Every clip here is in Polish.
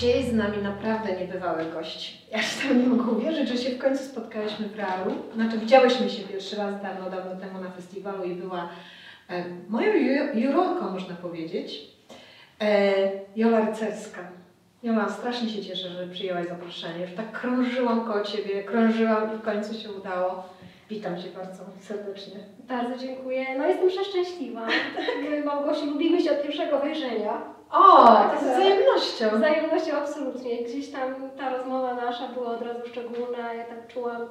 Dzisiaj z nami naprawdę niebywały gość. Ja się tam nie mogę uwierzyć, że się w końcu spotkałyśmy w realu. Znaczy widziałyśmy się pierwszy raz dawno, dawno temu na festiwalu i była e, moją ju- jurorką, można powiedzieć, e, Jola Rycerska. Jola, strasznie się cieszę, że przyjęłaś zaproszenie. Już tak krążyłam koło Ciebie, krążyłam i w końcu się udało. Witam Cię bardzo serdecznie. Bardzo dziękuję. No jestem przeszczęśliwa. My, Małgosiu, lubimy się od pierwszego wejrzenia. O, Tak, to z wzajemnością. Wzajemnością absolutnie. Gdzieś tam ta rozmowa nasza była od razu szczególna. Ja tak czułam,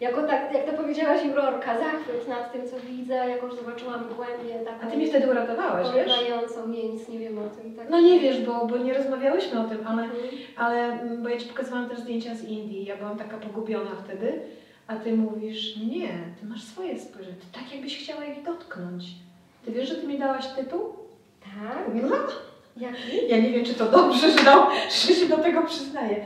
jako tak, jak to powiedziałaś, jurorka, zachwyt nad tym, co widzę, jako że zobaczyłam głębię taką A Ty mnie wtedy uratowałaś, wiesz? Nie, nic nie wiem o tym. Tak. No nie wiesz, bo, bo nie rozmawiałyśmy o tym, ale, Mhm. ale mm, bo ja Ci pokazywałam też zdjęcia z Indii. Ja byłam taka pogubiona wtedy, a Ty mówisz, nie, Ty masz swoje spojrzenie, Ty tak jakbyś chciała ich dotknąć. Ty wiesz, że Ty mi dałaś tytuł? Tak? No. Jaki? Ja nie wiem, czy to dobrze, że, do, że się do tego przyznaję.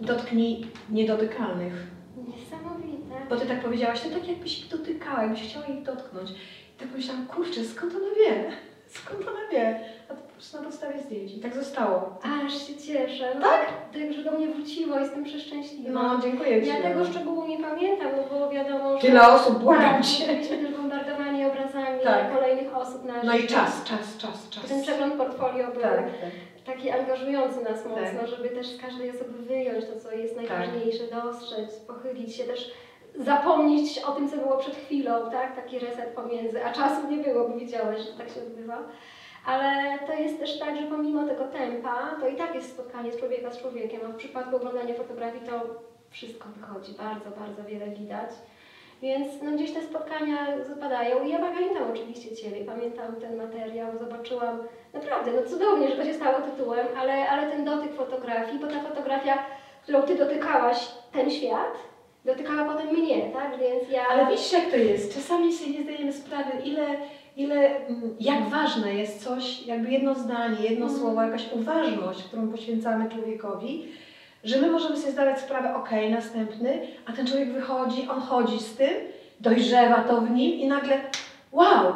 Dotknij niedotykalnych. Niesamowite. Bo Ty tak powiedziałaś, Ty tak jakbyś ich dotykała, jakbyś chciała ich dotknąć. I tak myślałam, kurczę, skąd ona wie? Skąd ona wie? A to po prostu na podstawie zdjęć. I tak zostało. Aż się cieszę. No, Tak? Tak, że do mnie wróciło, jestem przeszczęśliwa. No, dziękuję Ci. Ja tego szczegółu nie pamiętam, bo było wiadomo, że... Tyle osób, błagam Tak, Cię. byliśmy też bombardowani obrazami Tak. kolejnych osób na No i czas, czas, czas, czas. Ten przegląd portfolio był Tak, tak. taki angażujący nas mocno, Tak. żeby też z każdej osoby wyjąć to, co jest najważniejsze, dostrzec, pochylić się też, zapomnieć o tym, co było przed chwilą, tak? Taki reset pomiędzy, a czasu nie było, bo wiedziałeś, że tak się odbywa. Ale to jest też tak, że pomimo tego tempa, to i tak jest spotkanie z człowieka z człowiekiem, a w przypadku oglądania fotografii to wszystko wychodzi, bardzo, bardzo wiele widać. Więc no, gdzieś te spotkania zapadają i ja pamiętam oczywiście Ciebie, pamiętam ten materiał, zobaczyłam naprawdę, no cudownie, że to się stało tytułem, ale, ale ten dotyk fotografii, bo ta fotografia, którą Ty dotykałaś, ten świat, dotykała potem mnie, tak? Więc ja... Ale widzisz jak to jest? Czasami sobie nie zdajemy sprawy, ile, ile, mm, jak ważne jest coś, jakby jedno zdanie, jedno Mhm. słowo, jakaś uważność, którą poświęcamy człowiekowi, że my możemy sobie zdawać sprawę, okej, następny, a ten człowiek wychodzi, on chodzi z tym, dojrzewa to w nim i nagle, wow,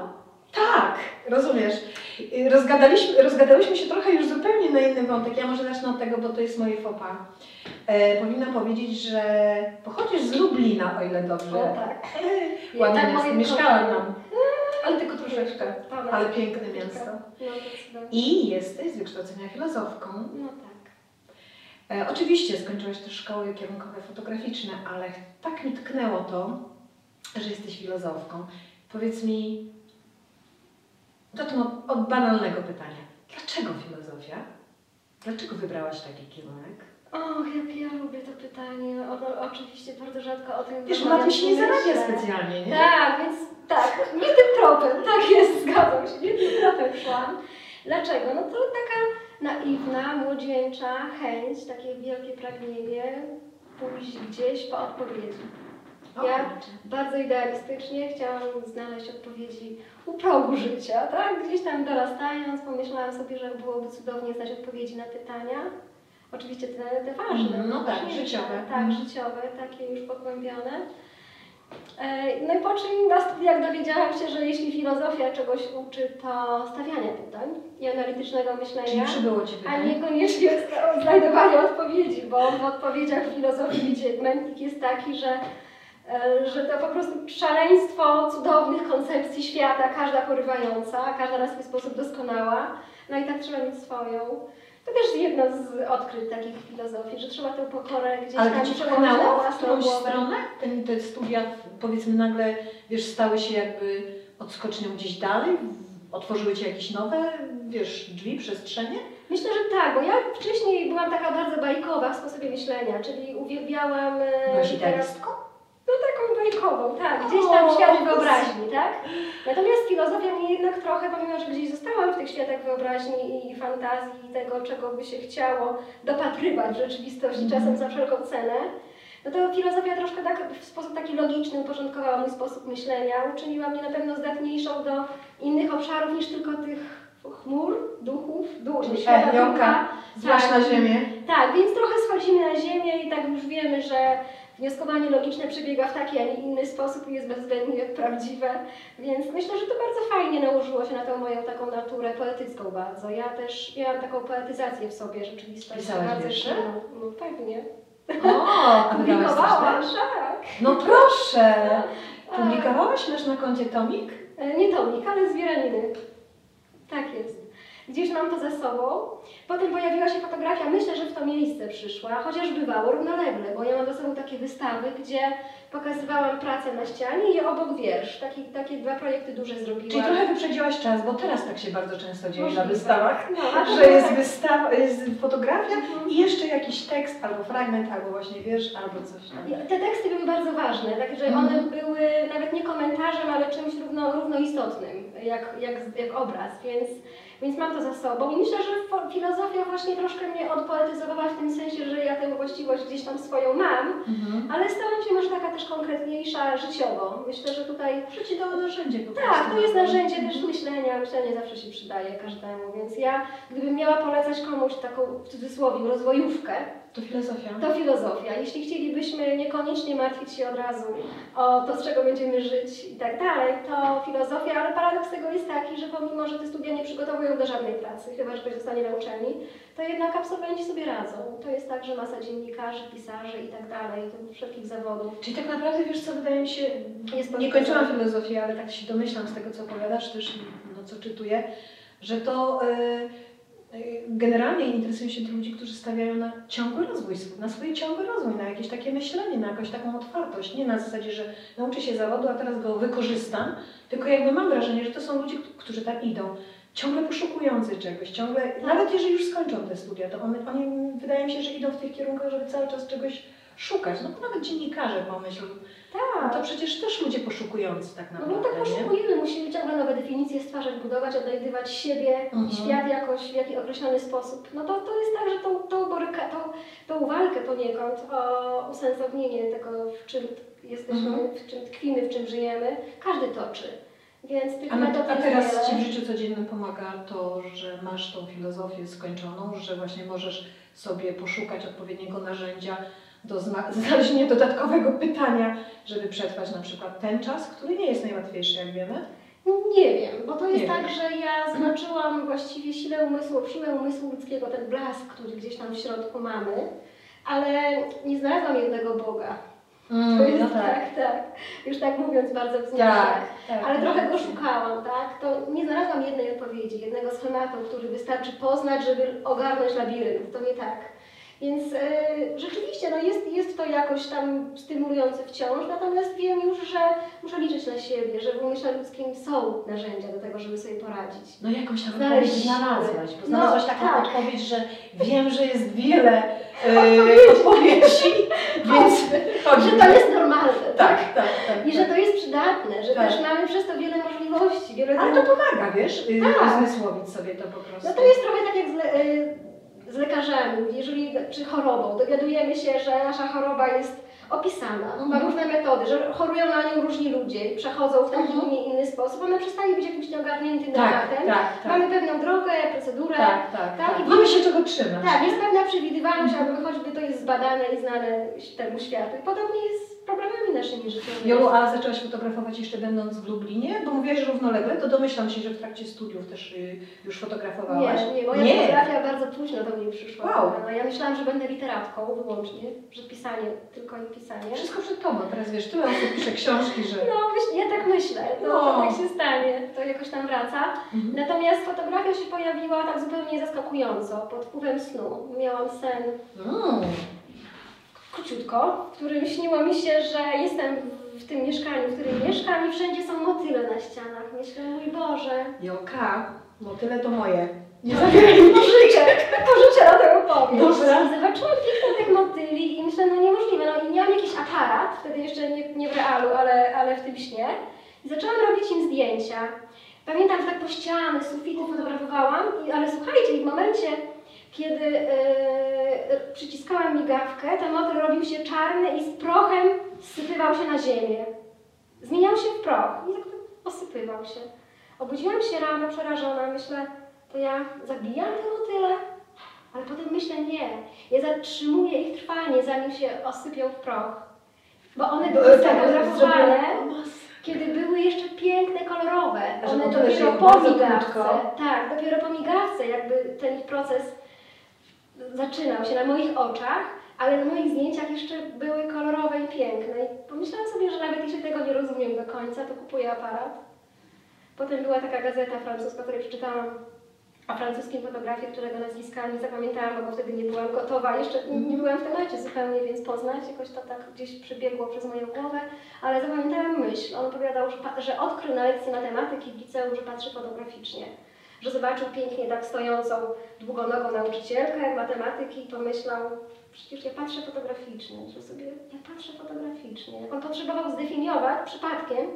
tak, rozumiesz? Y, Rozgadaliśmy, rozgadałyśmy się trochę już zupełnie na inny wątek. Ja może zacznę od tego, bo to jest moje fopa. E, powinnam powiedzieć, że pochodzisz z Lublina, o ile dobrze. O tak. Ładne Tak, miasto, moje mieszkałam tam. Ale tylko troszeczkę. Ale piękne miasto. No. I jesteś z wykształcenia filozofką. No tak. E, oczywiście skończyłaś też szkoły kierunkowe fotograficzne, ale tak mi tknęło to, że jesteś filozofką. Powiedz mi, zacznę od, od banalnego pytania. Dlaczego filozofia? Dlaczego wybrałaś taki kierunek? Och, jak ja lubię to pytanie. O, oczywiście bardzo rzadko o tym Wiesz, na tym się nie zarabia specjalnie, nie? Tak, więc tak, nie tym tropem, tak jest, zgadzam się, nie tym tropem szłam. Dlaczego? No to taka naiwna, młodzieńcza chęć, takie wielkie pragnienie pójść gdzieś po odpowiedzi. Ja bardzo idealistycznie chciałam znaleźć odpowiedzi u progu życia, tak? Gdzieś tam dorastając, pomyślałam sobie, że byłoby cudownie znać odpowiedzi na pytania. Oczywiście te, te ważne. Mhm, no tak, życiowe. Tak, Mhm. życiowe, takie już pogłębione. E, No i po czym na studiach dowiedziałam się, że jeśli filozofia czegoś uczy, to stawiania pytań i analitycznego myślenia. A niekoniecznie znajdowanie odpowiedzi, bo w odpowiedziach filozofii mętnik jest taki, że, e, że to po prostu szaleństwo cudownych koncepcji świata, każda porywająca, każda na swój sposób doskonała, no i tak trzeba mieć swoją. To też jedno z odkryć takich filozofii, że trzeba tę pokorę gdzieś Ale tam pchnęło w którąś głowę. stronę? Ten, te studia powiedzmy nagle, wiesz, stały się jakby odskocznią gdzieś dalej? Otworzyły Ci jakieś nowe, wiesz, drzwi, przestrzenie? Myślę, że tak, bo ja wcześniej byłam taka bardzo bajkowa w sposobie myślenia, czyli uwielbiałam e, Byłaś idealistką? No taką bajkową, tak, gdzieś tam O, świat wyobraźni, tak? Natomiast filozofia mnie jednak trochę, pomimo że gdzieś zostałam w tych światach wyobraźni i fantazji i tego, czego by się chciało dopatrywać w rzeczywistości, Mhm. czasem za wszelką cenę, no to filozofia troszkę tak w sposób taki logiczny uporządkowała mój sposób myślenia, uczyniła mnie na pewno zdatniejszą do innych obszarów niż tylko tych chmur, duchów, duchów, Czyli świata ducha. Złaś Tak. na ziemię. Tak, więc trochę schodzimy na ziemię i tak już wiemy, że wnioskowanie logiczne przebiega w taki, a nie inny sposób i jest bezwzględnie prawdziwe. Więc myślę, że to bardzo fajnie nałożyło się na tą moją taką naturę poetycką bardzo. Ja też miałam taką poetyzację w sobie rzeczywistość. Pisałaś wiersze? silną. No pewnie. O, a coś Publikowałam, też? tak. No proszę! Tak. Publikowałaś? Masz na koncie tomik? E, Nie tomik, ale zbieraniny. Tak jest. Gdzieś mam to za sobą. Potem pojawiła się fotografia, myślę, że w to miejsce przyszła, chociaż bywało równolegle, bo ja mam za sobą takie wystawy, gdzie pokazywałam pracę na ścianie i obok wiersz. Taki, takie dwa projekty duże zrobiłam. Czyli trochę wyprzedziłaś czas, bo teraz tak się bardzo często dzieje na Możliwe. wystawach. No, Że jest tak. wystawa, jest fotografia Mhm. i jeszcze jakiś tekst, albo fragment, albo właśnie wiersz, albo coś tam. Te teksty były bardzo ważne, także Mhm. one były nawet nie komentarzem, ale czymś równo, równo istotnym, jak, jak, jak obraz, więc, więc mam to za sobą. I myślę, że filozofia właśnie troszkę mnie odpoetyzowała w tym sensie, że ja tę właściwość gdzieś tam swoją mam, Mhm. ale stałam się może taka też konkretniejsza życiowo. Myślę, że tutaj Życie to narzędzie po prostu. tak, to jest narzędzie też myślenia, myślenie zawsze się przydaje każdemu, więc ja gdybym miała polecać komuś taką w cudzysłowie rozwojówkę, To filozofia. to filozofia. Jeśli chcielibyśmy niekoniecznie martwić się od razu o to, z czego będziemy żyć i tak dalej, to filozofia, ale paradoks tego jest taki, że pomimo, że te studia nie przygotowują do żadnej pracy, chyba że ktoś zostanie na uczelni, to jednak absolwenci sobie radzą. To jest tak, że masa dziennikarzy, pisarzy i tak dalej, wszelkich zawodów. Czyli tak naprawdę, wiesz co, wydaje mi się, Jest nie kończyłam filozofii, ale tak się domyślam z tego, co opowiadasz też, no co czytuję, że to e, generalnie interesuje się tych ludzi, którzy stawiają na ciągły rozwój, na swój ciągły rozwój, na jakieś takie myślenie, na jakąś taką otwartość. Nie na zasadzie, że nauczę się zawodu, a teraz go wykorzystam, tylko jakby mam wrażenie, że to są ludzie, którzy tam idą, ciągle poszukujący czegoś, ciągle, nawet jeżeli już skończą te studia, to one, oni wydaje mi się, że idą w tych kierunkach, żeby cały czas czegoś szukać. No nawet dziennikarze pomyśl, no Tak. to przecież też ludzie poszukujący tak No naprawdę, bo tak nie? poszukujemy, musimy ciągle nowe definicje stwarzać, budować, odnajdywać siebie Mhm. i świat jakoś w jakiś określony sposób. No to, to jest tak, że tą, tą, boryka, tą, tą walkę poniekąd o usensownienie tego, w czym jesteśmy, Mhm. w czym tkwimy, w czym żyjemy, każdy toczy. Więc tych A, metod a teraz Ci w życiu codziennym pomaga to, że masz tą filozofię skończoną, że właśnie możesz sobie poszukać odpowiedniego narzędzia do zna- znalezienia dodatkowego pytania, żeby przetrwać na przykład ten czas, który nie jest najłatwiejszy, jak wiemy. Nie wiem, bo to jest Nie tak, wiesz. że ja zobaczyłam właściwie siłę umysłu, siłę umysłu ludzkiego, ten blask, który gdzieś tam w środku mamy, ale nie znalazłam jednego Boga. To jest no tak, tak. Już tak mówiąc bardzo wzniosłe. Tak, tak. Ale trochę go szukałam, tak? To nie znalazłam jednej odpowiedzi, jednego schematu, który wystarczy poznać, żeby ogarnąć labirynt. To nie tak. Więc e, rzeczywiście no jest, jest to jakoś tam stymulujące wciąż, natomiast wiem już, że muszę liczyć na siebie, że w umyśle ludzkim są narzędzia do tego, żeby sobie poradzić. No jakąś tam odpowiedź znalazłaś, bo No, znalazłaś taką tak. odpowiedź, że wiem, że jest wiele e, odpowiedzi, więc. Że to jest normalne, Tak, tak, tak. I że to jest przydatne, że Tak. też mamy przez to wiele możliwości, wiele Ale to pomaga, wiesz, y, Tak. uzmysłowić sobie to po prostu. No to jest trochę tak jak z, y, z lekarzami, jeżeli, czy chorobą. Dowiadujemy się, że nasza choroba jest opisana, ma Mhm. różne metody, że chorują na nią różni ludzie i przechodzą w taki, Mhm. nie inny sposób. Ona przestaje być jakimś nieogarniętym tak, tematem. tak, tak. Mamy pewną drogę, procedurę. Tak, tak, tak. tak. I Mamy się czego trzymać. Tak, jest pewna przewidywalność, Mhm. albo choćby to jest zbadane i znane temu światu. I podobnie jest problemami naszymi życiowymi. Jolu, a zaczęłaś fotografować jeszcze będąc w Lublinie? Bo mówiłaś, równolegle, to domyślam się, że w trakcie studiów też y, już fotografowałaś. Nie, nie, moja Nie. fotografia bardzo późno do mnie przyszła. Wow. No, ja myślałam, że będę literatką wyłącznie, że pisanie, tylko i pisanie. Wszystko przed tobą. Teraz wiesz, tyle osób pisze książki, że... No, wiesz, ja tak myślę, no, No. to tak się stanie, to jakoś tam wraca. Mhm. Natomiast fotografia się pojawiła tak zupełnie zaskakująco, pod wpływem snu. Miałam sen Mm. Króciutko, w którym śniło mi się, że jestem w tym mieszkaniu, w którym mieszkam i wszędzie są motyle na ścianach. Myślę, mój Boże, Jolka, no tyle to moje. Nie zabieraj mi pożyczę, pożyczę na tę opowieść. Zobaczyłam kilka tych motyli i myślę, no niemożliwe. No i miałam jakiś aparat, wtedy jeszcze nie, nie w realu, ale, ale w tym śnie. I zaczęłam robić im zdjęcia. Pamiętam, że tak po ściany, sufity fotografowałam, ale słuchajcie, w momencie, kiedy yy, przyciskałam migawkę, ten motyl robił się czarny i z prochem zsypywał się na ziemię. Zmieniał się w proch i tak osypywał się. Obudziłam się rano przerażona, myślę, to ja zabijam te motyle? Ale potem myślę, nie. Ja zatrzymuję ich trwanie, zanim się osypią w proch. Bo one Bo, były tak, sfotografowane, masakra. kiedy były jeszcze piękne, kolorowe. One dopiero po migawce, tak, dopiero po migawce jakby ten ich proces zaczynał się na moich oczach, ale na moich zdjęciach jeszcze były kolorowe i piękne. I pomyślałam sobie, że nawet jeśli tego nie rozumiem do końca, to kupuję aparat. Potem była taka gazeta francuska, której przeczytałam o francuskim fotografie, którego nazwiska nie zapamiętałam, bo wtedy nie byłam gotowa, jeszcze nie, byłam w temacie zupełnie, więc poznać, jakoś to tak gdzieś przebiegło przez moją głowę, ale zapamiętałam myśl. On opowiadał, że, że odkrył na lekcji matematyki w liceum, że patrzy fotograficznie. Że zobaczył pięknie tak stojącą długonogą nauczycielkę matematyki i pomyślał, przecież ja patrzę fotograficznie, że sobie, ja patrzę fotograficznie. Jak on potrzebował zdefiniować przypadkiem,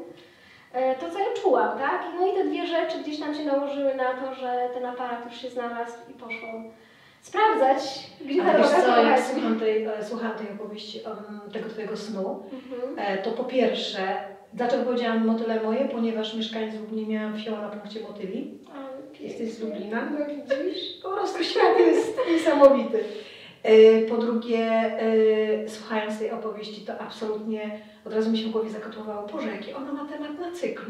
e, to, co ja czułam, tak? No i te dwie rzeczy gdzieś tam się nałożyły na to, że ten aparat już się znalazł i poszłam sprawdzać, gdzie ta A droga co, jak słucham tej, e, słucham tej opowieści, um, tego twojego snu, Mhm. e, to po pierwsze, dlaczego powiedziałam motyle moje? Ponieważ mieszkając w Lublinie miałam fioła na punkcie motyli. Ale Jesteś z. Lublina? No widzisz? Po prostu świat jest niesamowity. E, Po drugie, e, słuchając tej opowieści, to absolutnie od razu mi się w głowie zakotłowało, Boże, jaki ona ma temat na cykl.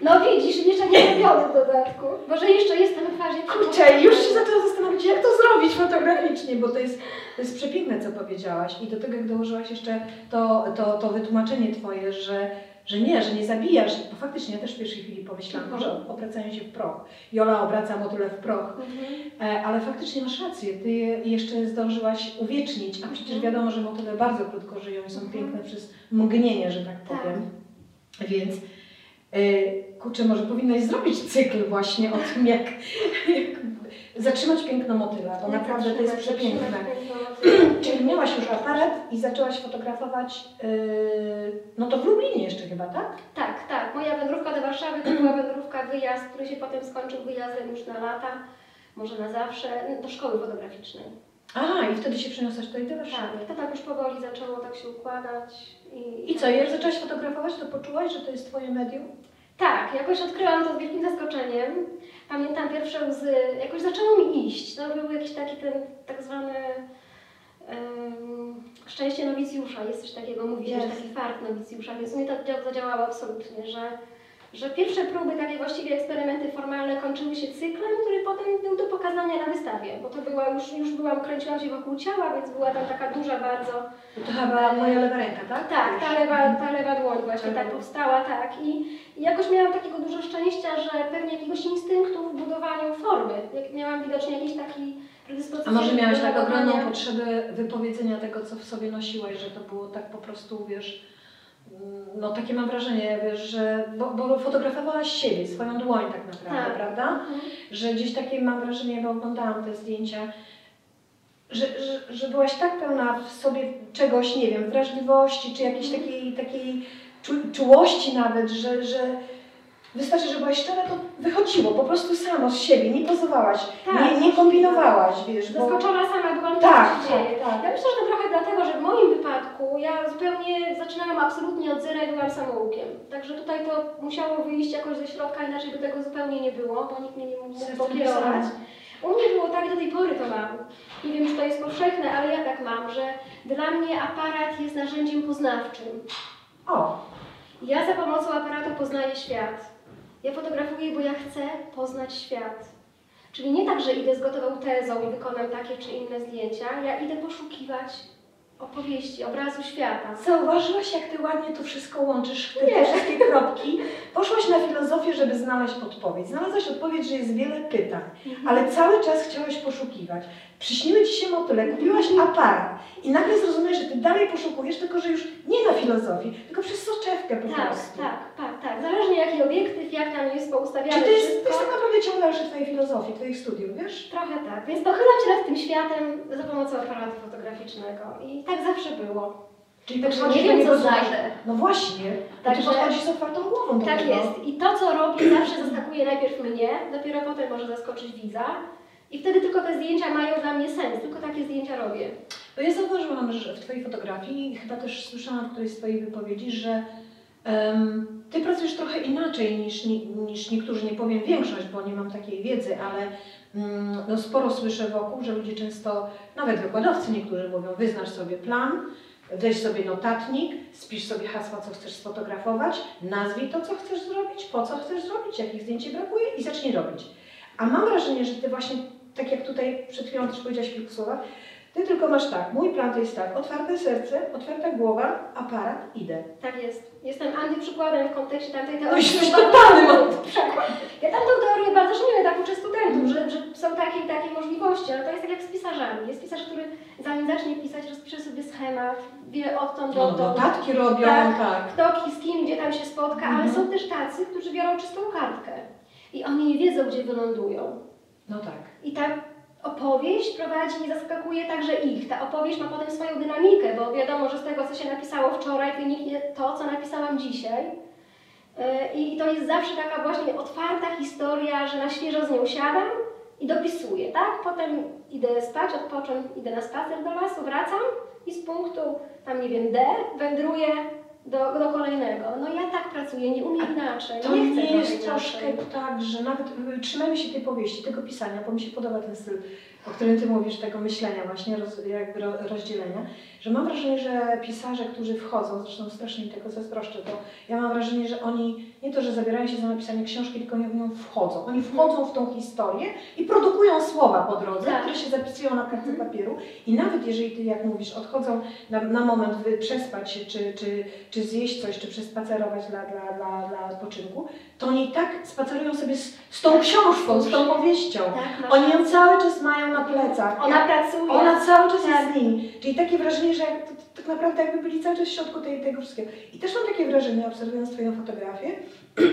No widzisz, jeszcze nie robiony w dodatku. Może jeszcze jestem w fazie Kurczę, już się zaczęłam zastanowić, jak to zrobić fotograficznie, bo to jest, to jest przepiękne, co powiedziałaś. I do tego, jak dołożyłaś jeszcze to, to, to wytłumaczenie Twoje, że, że nie, że nie zabijasz, bo faktycznie ja też w pierwszej chwili pomyślałam, Mhm. może obracają się w proch. Jola obraca motyle w proch. Mhm. E, Ale faktycznie masz rację, ty je jeszcze zdążyłaś uwiecznić, a przecież Mhm. wiadomo, że motyle bardzo krótko żyją i są Mhm. piękne przez mgnienie, że tak Tak. powiem. Więc y, kurczę, może powinnaś zrobić cykl właśnie o tym, jak, jak zatrzymać piękno motyla, bo naprawdę to jest przepiękne. Czyli miałaś już aparat i zaczęłaś fotografować, y, no to w Lublinie jeszcze chyba, tak? Tak, tak. Moja wędrówka do Warszawy to była wędrówka, wyjazd, który się potem skończył wyjazdem już na lata, może na zawsze, do szkoły fotograficznej. Aha, i wtedy się przeniosłaś tutaj do Warszawy. Tak, to tak już powoli zaczęło tak się układać. I, I co, jak zaczęłaś fotografować, to poczułaś, że to jest Twoje medium? Tak, jakoś odkryłam to z wielkim zaskoczeniem. Pamiętam pierwsze łzy, jakoś zaczęło mi iść. To był jakiś taki ten tak zwany em, szczęście nowicjusza, jest coś takiego, mówi się, że Jest. taki fart nowicjusza, więc mnie to dzia- zadziałało absolutnie, że, że pierwsze próby, takie właściwie eksperymenty formalne kończyły się cyklem, który potem był do pokazania na wystawie, bo to była już, już byłam, kręciłam się wokół ciała, więc była tam taka duża bardzo To chyba moja lewa ręka, tak? tak, ta lewa, ta lewa dłoń właśnie tak powstała, tak. I, I jakoś miałam takiego dużo szczęścia, że pewnie jakiegoś instynktu w budowaniu formy. Jak miałam widocznie jakiś taki predyspozycję. A może miałaś do tak ogromną potrzebę wypowiedzenia tego, co w sobie nosiłaś, że to było tak po prostu, wiesz, no takie mam wrażenie, wiesz, że, bo, bo fotografowałaś siebie, swoją dłoń tak naprawdę, Tak. prawda? Mhm. Że gdzieś takie mam wrażenie, bo oglądałam te zdjęcia, że, że, że byłaś tak pełna w sobie czegoś, nie wiem, wrażliwości, czy jakiejś takiej, takiej czu, czułości nawet, że, że wystarczy, że byłaś szczera, to wychodziło po prostu samo z siebie, nie pozowałaś, Tak, nie, nie kombinowałaś, wiesz, bo... Zaskoczona sama byłam, Tak, co się dzieje. tak, tak. Ja myślę, że to trochę dlatego, że w moim wypadku ja zupełnie zaczynałam absolutnie od zera i byłam samoukiem. Także tutaj to musiało wyjść jakoś ze środka, inaczej by tego zupełnie nie było, bo nikt mnie nie mógł pokierować. U mnie było tak, do tej pory to mam. Nie wiem, czy to jest powszechne, ale ja tak mam, że dla mnie aparat jest narzędziem poznawczym. O, Ja za pomocą aparatu poznaję świat. Ja fotografuję, bo ja chcę poznać świat. Czyli nie tak, że idę z gotową tezą i wykonam takie czy inne zdjęcia. Ja idę poszukiwać opowieści, obrazu świata. zauważyłaś, jak ty ładnie to wszystko łączysz, te, te wszystkie kropki. Poszłaś na filozofię, żeby znaleźć odpowiedź. Znalazłaś odpowiedź, że jest wiele pytań, ale cały czas chciałaś poszukiwać. Przyśniły ci się motyle, kupiłaś aparat i nagle zrozumiałeś, że ty dalej poszukujesz, tylko że już nie na filozofii, tylko przez soczewkę po Tak, prostu. tak, tak, tak. Zależnie jaki obiektyw, jak tam jest poustawiane Czy to jest, to jest tak naprawdę ciąg dalszy twojej filozofii, twoich studiów, wiesz? Trochę tak. Więc pochylam się nad tym światem za pomocą aparatu fotograficznego. I tak zawsze było. Czyli podchodzisz nie wiem, co znajdę. No właśnie, Także... ty podchodzisz z otwartą głową do Tak tego. jest. I to, co robię, zawsze zaskakuje najpierw mnie, dopiero potem może zaskoczyć widza. I wtedy tylko te zdjęcia mają dla mnie sens, tylko takie zdjęcia robię. Bo ja zauważyłam, że w Twojej fotografii, chyba też słyszałam w którejś z Twojej wypowiedzi, że em, Ty pracujesz trochę inaczej niż, ni- niż niektórzy, nie powiem większość, bo nie mam takiej wiedzy, ale mm, no, sporo słyszę wokół, że ludzie często, nawet wykładowcy niektórzy mówią, wyznacz sobie plan, weź sobie notatnik, spisz sobie hasła, co chcesz sfotografować, nazwij to, co chcesz zrobić, po co chcesz zrobić, jakich zdjęć brakuje i zacznij robić. A mam wrażenie, że ty właśnie, tak jak tutaj przed chwilą też powiedziałaś w kilku słowach, ty tylko masz tak, mój plan to jest tak, otwarte serce, otwarta głowa, aparat, idę. Tak jest. Jestem antyprzykładem w kontekście tamtej No teorii. jesteś totalnym przykład. Ja tamtą teorię bardzo szanuję, tak uczę studentów, że, że są takie i takie możliwości, ale to jest tak jak z pisarzami. Jest pisarz, który zanim zacznie pisać, rozpisze sobie schemat, wie odtąd No, dotąd. notatki robią, Tak. tak. kto z kim, gdzie tam się spotka, ale Mhm. są też tacy, którzy biorą czystą kartkę i oni nie wiedzą, gdzie wylądują. No tak. I ta opowieść prowadzi i zaskakuje także ich. Ta opowieść ma potem swoją dynamikę, bo wiadomo, że z tego, co się napisało wczoraj, wyniknie to, co napisałam dzisiaj. Yy, I to jest zawsze taka właśnie otwarta historia, że na świeżo z nią siadam i dopisuję, tak? Potem idę spać, odpocząć, idę na spacer do lasu, wracam i z punktu, tam nie wiem, D, wędruję do, do kolejnego. No ja tak pracuję, nie umiem inaczej. To nie, nie, jest troszkę tak, że nawet y, trzymajmy się tej powieści, tego pisania, bo mi się podoba ten styl, o którym Ty mówisz, tego myślenia właśnie, roz, jakby ro, rozdzielenia, że mam wrażenie, że pisarze, którzy wchodzą, zresztą strasznie mi tego zazdroszczę, bo ja mam wrażenie, że oni nie to, że zabierają się za napisanie książki, tylko oni w nią wchodzą. Oni wchodzą w tą historię i produkują słowa po drodze, Tak. które się zapisują na kartce Mhm. papieru i nawet jeżeli Ty, jak mówisz, odchodzą na, na moment wy, przespać się, czy, czy, czy zjeść coś, czy przespacerować dla, dla, dla, dla odpoczynku, to oni i tak spacerują sobie z, z tą książką, z tą powieścią. Tak, Oni ją cały czas mają na plecach. Ona pracuje. ona cały czas Tak. jest z nimi. Czyli takie wrażenie, że jak, to, to, tak naprawdę jakby byli cały czas w środku tej, tego wszystkiego. I też mam takie wrażenie, obserwując Twoją fotografię,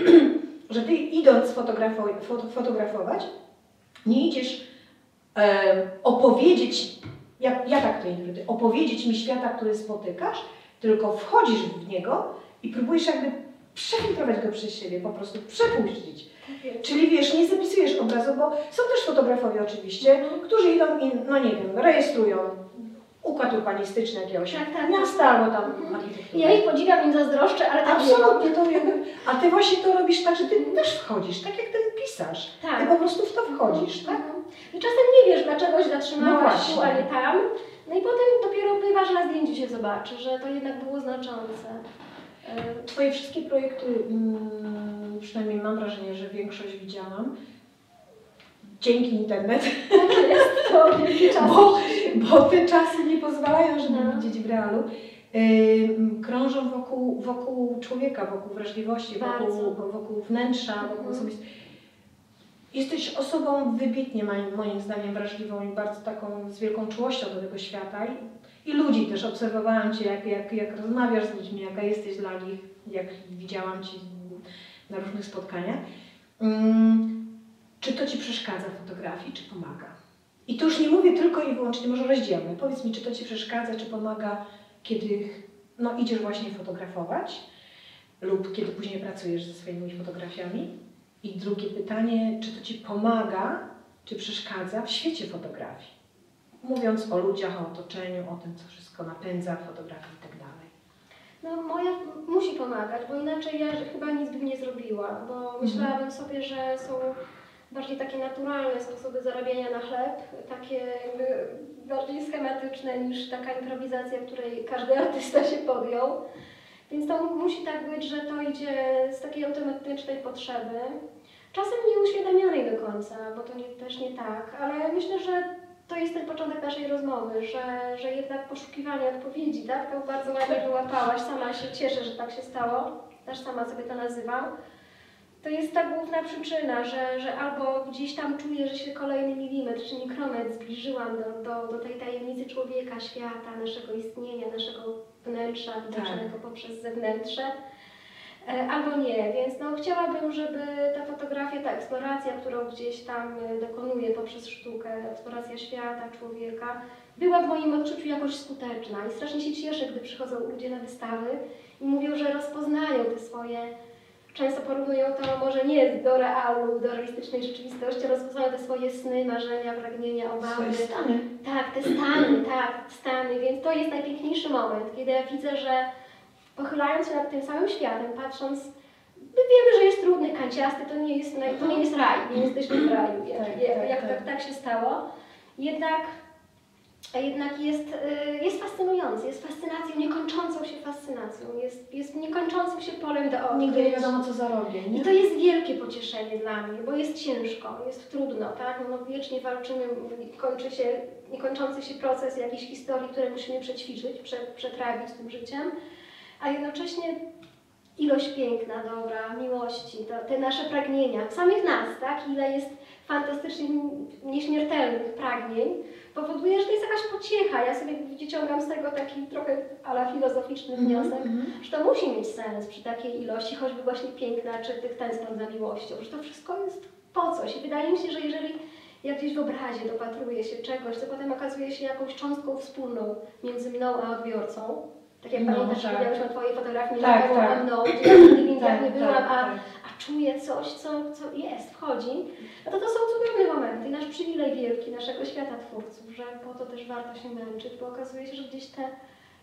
że Ty idąc fotografo- foto, fotografować, nie idziesz em, opowiedzieć, ja, ja tak to interpretuję, opowiedzieć mi świata, który spotykasz, tylko wchodzisz w niego i próbujesz jakby przefiltrować go przez siebie, po prostu przepuścić. Tak. Czyli wiesz, nie zapisujesz obrazu, bo są też fotografowie oczywiście, Mhm. którzy idą i, no nie wiem, rejestrują układ urbanistyczny jakiegoś Tak, tak, miasta albo tam Mhm. architektury. Ja ich podziwiam, im zazdroszczę, ale tak Absolutnie to jakby, a ty właśnie to robisz tak, że ty też wchodzisz, tak jak ten pisarz. ma. Ty Tak. po prostu w to wchodzisz, tak? Mhm. I czasem nie wiesz, dlaczego się No zatrzymałaś właśnie. tu, a nie tam. No i potem dopiero bywa, że na zdjęciu się zobaczy, że to jednak było znaczące. E, Twoje wszystkie projekty, mm, przynajmniej mam wrażenie, że większość widziałam, dzięki internet, Tak jest, to bo, bo te czasy nie pozwalają, żeby No. widzieć w realu. Ym, krążą wokół, wokół człowieka, wokół wrażliwości, wokół, wokół wnętrza, wokół Mhm. osobistych. Jesteś osobą wybitnie moim zdaniem wrażliwą i bardzo taką z wielką czułością do tego świata i, ludzi też obserwowałam Cię, jak, jak, jak rozmawiasz z ludźmi, jaka jesteś dla nich, jak widziałam Cię na różnych spotkaniach. Ym, czy to Ci przeszkadza w fotografii, czy pomaga? I tu już nie mówię tylko i wyłącznie, może rozdzielmy. Powiedz mi, czy to Ci przeszkadza, czy pomaga, kiedy no, idziesz właśnie fotografować lub kiedy później pracujesz ze swoimi fotografiami? I drugie pytanie, czy to Ci pomaga, czy przeszkadza w świecie fotografii? Mówiąc o ludziach, o otoczeniu, o tym, co wszystko napędza fotografię i tak. No moja musi pomagać, bo inaczej ja chyba nic bym nie zrobiła, bo myślałabym sobie, że są bardziej takie naturalne sposoby zarabiania na chleb, takie jakby bardziej schematyczne niż taka improwizacja, której każdy artysta się podjął. Więc to musi tak być, że to idzie z takiej automatycznej potrzeby, czasem nieuświadamianej do końca, bo to nie, też nie tak, ale myślę, że to jest ten początek naszej rozmowy, że, że jednak poszukiwanie odpowiedzi, tak? To bardzo ładnie wyłapałaś, sama się cieszę, że tak się stało, też sama sobie to nazywam. To jest ta główna przyczyna, że, że albo gdzieś tam czuję, że się kolejny milimetr czy mikrometr zbliżyłam do, do, do tej tajemnicy człowieka, świata, naszego istnienia, naszego wnętrza, widoczonego poprzez zewnętrze. E, Albo nie, więc no, chciałabym, żeby ta fotografia, ta eksploracja, którą gdzieś tam e, dokonuję poprzez sztukę, eksploracja świata, człowieka, była w moim odczuciu jakoś skuteczna. I strasznie się cieszę, gdy przychodzą ludzie na wystawy i mówią, że rozpoznają te swoje, często porównują to może nie do realu, do realistycznej rzeczywistości, rozpoznają te swoje sny, marzenia, pragnienia, obawy. Swoje stany. Tak, te stany, tak, stany, więc to jest najpiękniejszy moment, kiedy ja widzę, że pochylając się nad tym samym światem, patrząc, my wiemy, że jest trudny, kanciasty, to nie jest, to nie jest raj, nie jesteśmy w raju, jak, Tak, jak, tak, jak tak. tak, tak się stało. Jednak a jednak jest, y, jest fascynujący, jest fascynacją, niekończącą się fascynacją, jest, jest niekończącym się polem do odkryć. Nigdy nie wiadomo, co zarobię, I nie? to jest wielkie pocieszenie dla mnie, bo jest ciężko, jest trudno, tak? No, wiecznie walczymy, kończy się niekończący się proces jakiejś historii, które musimy przećwiczyć, prze, przetrawić tym życiem, a jednocześnie ilość piękna, dobra, miłości, to, te nasze pragnienia, samych nas, tak? Ile jest fantastycznie nieśmiertelnych pragnień, powoduje, że to jest jakaś pociecha. Ja sobie wyciągam z tego taki trochę ala filozoficzny wniosek, Mhm. że to musi mieć sens przy takiej ilości, choćby właśnie piękna, czy tych tęsknot za miłością, że to wszystko jest po coś. I wydaje mi się, że jeżeli ja gdzieś w obrazie dopatruję się czegoś, co potem okazuje się jakąś cząstką wspólną między mną a odbiorcą, tak jak No, pamiętasz, tak. Twojej fotografii między Tak, tobą tak. a mną, gdzie ja nigdy Tak, nie byłam, tak, a, tak. a czuję coś, co, co jest, wchodzi, no to to są cudowne momenty. I nasz przywilej wielki naszego świata twórców, że po to też warto się męczyć, bo okazuje się, że gdzieś te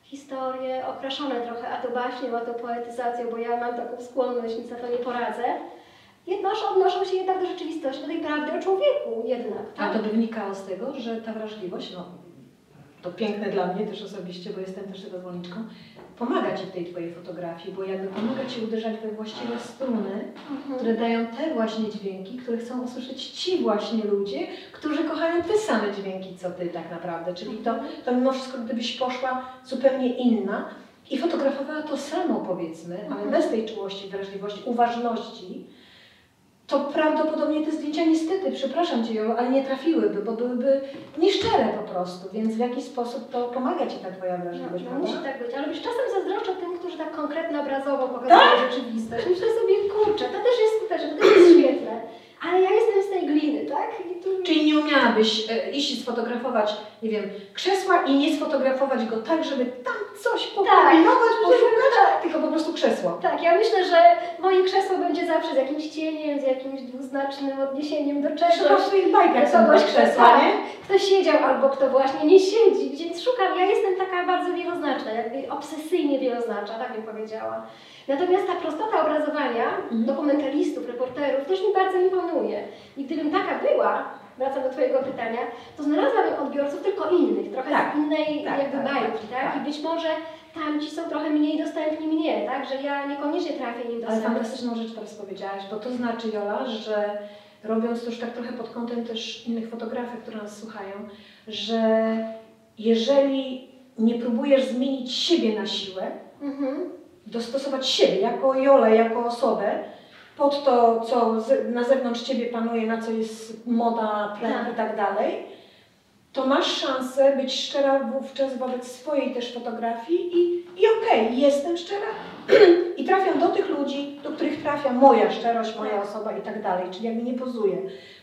historie okraszone trochę, a to baśnią, a to poetyzacją, bo ja mam taką skłonność, nic na to nie poradzę, jednoż odnoszą się jednak do rzeczywistości, do tej prawdy o człowieku jednak. A Tak? to by wynikało z tego, że ta wrażliwość, no to piękne dla mnie też osobiście, bo jestem też tego zwolenniczką, pomaga Ci w tej Twojej fotografii, bo jakby pomaga Ci uderzać we właściwe struny, Mhm. które dają te właśnie dźwięki, które chcą usłyszeć Ci właśnie ludzie, którzy kochają te same dźwięki, co Ty tak naprawdę. Czyli to, to mimo wszystko, gdybyś poszła zupełnie inna i fotografowała to samo powiedzmy, ale Mhm. bez tej czułości, wrażliwości, uważności, to prawdopodobnie te zdjęcia niestety, przepraszam Cię, Jolu, ale nie trafiłyby, bo byłyby nieszczere po prostu, więc w jaki sposób to pomaga Ci ta Twoja wrażliwość, No, no, musi tak być, ale wiesz, czasem zazdroszczę tym, którzy tak konkretnie obrazowo pokazują rzeczywistość. Myślę sobie, kurczę, to też jest skuteczne, to też jest świetne, ale ja jestem z tej gliny, tak? I tu... Czyli nie umiałabyś e, iść i sfotografować, nie wiem, krzesła i nie sfotografować go tak, żeby tam coś pokombinować, poszukać, tylko po prostu krzesło. Tak, ja myślę, że moje krzesło będzie zawsze z jakimś cieniem, z jakimś dwuznacznym odniesieniem do czegoś. Swoich bajkach są Kogoś, krzesła, tak, nie? kto siedział albo kto właśnie nie siedzi, więc szukam, ja jestem taka bardzo wieloznaczna, jakby obsesyjnie wieloznaczna, tak bym powiedziała. Natomiast ta prostota obrazowania Mhm. dokumentalistów, reporterów też mi bardzo imponuje. I gdybym taka była, wracam do Twojego pytania, to znalazłabym odbiorców tylko innych, trochę Tak, z innej tak, jakby tak, bajki, tak? tak. I być może tamci są trochę mniej dostępni mnie, tak? Że ja niekoniecznie trafię im do Ale fantastyczną rzecz teraz powiedziałaś, bo to znaczy, Jola, że robiąc to już tak trochę pod kątem też innych fotografów, które nas słuchają, że jeżeli nie próbujesz zmienić siebie na siłę, Mhm. Dostosować siebie jako Jolę, jako osobę pod to, co na zewnątrz Ciebie panuje, na co jest moda, trend Tak. i tak dalej, to masz szansę być szczera wówczas wobec swojej też fotografii i, i okej, jestem szczera i trafiam do tych ludzi, do których trafia moja szczerość, moja osoba i tak dalej, czyli jakby nie pozuję.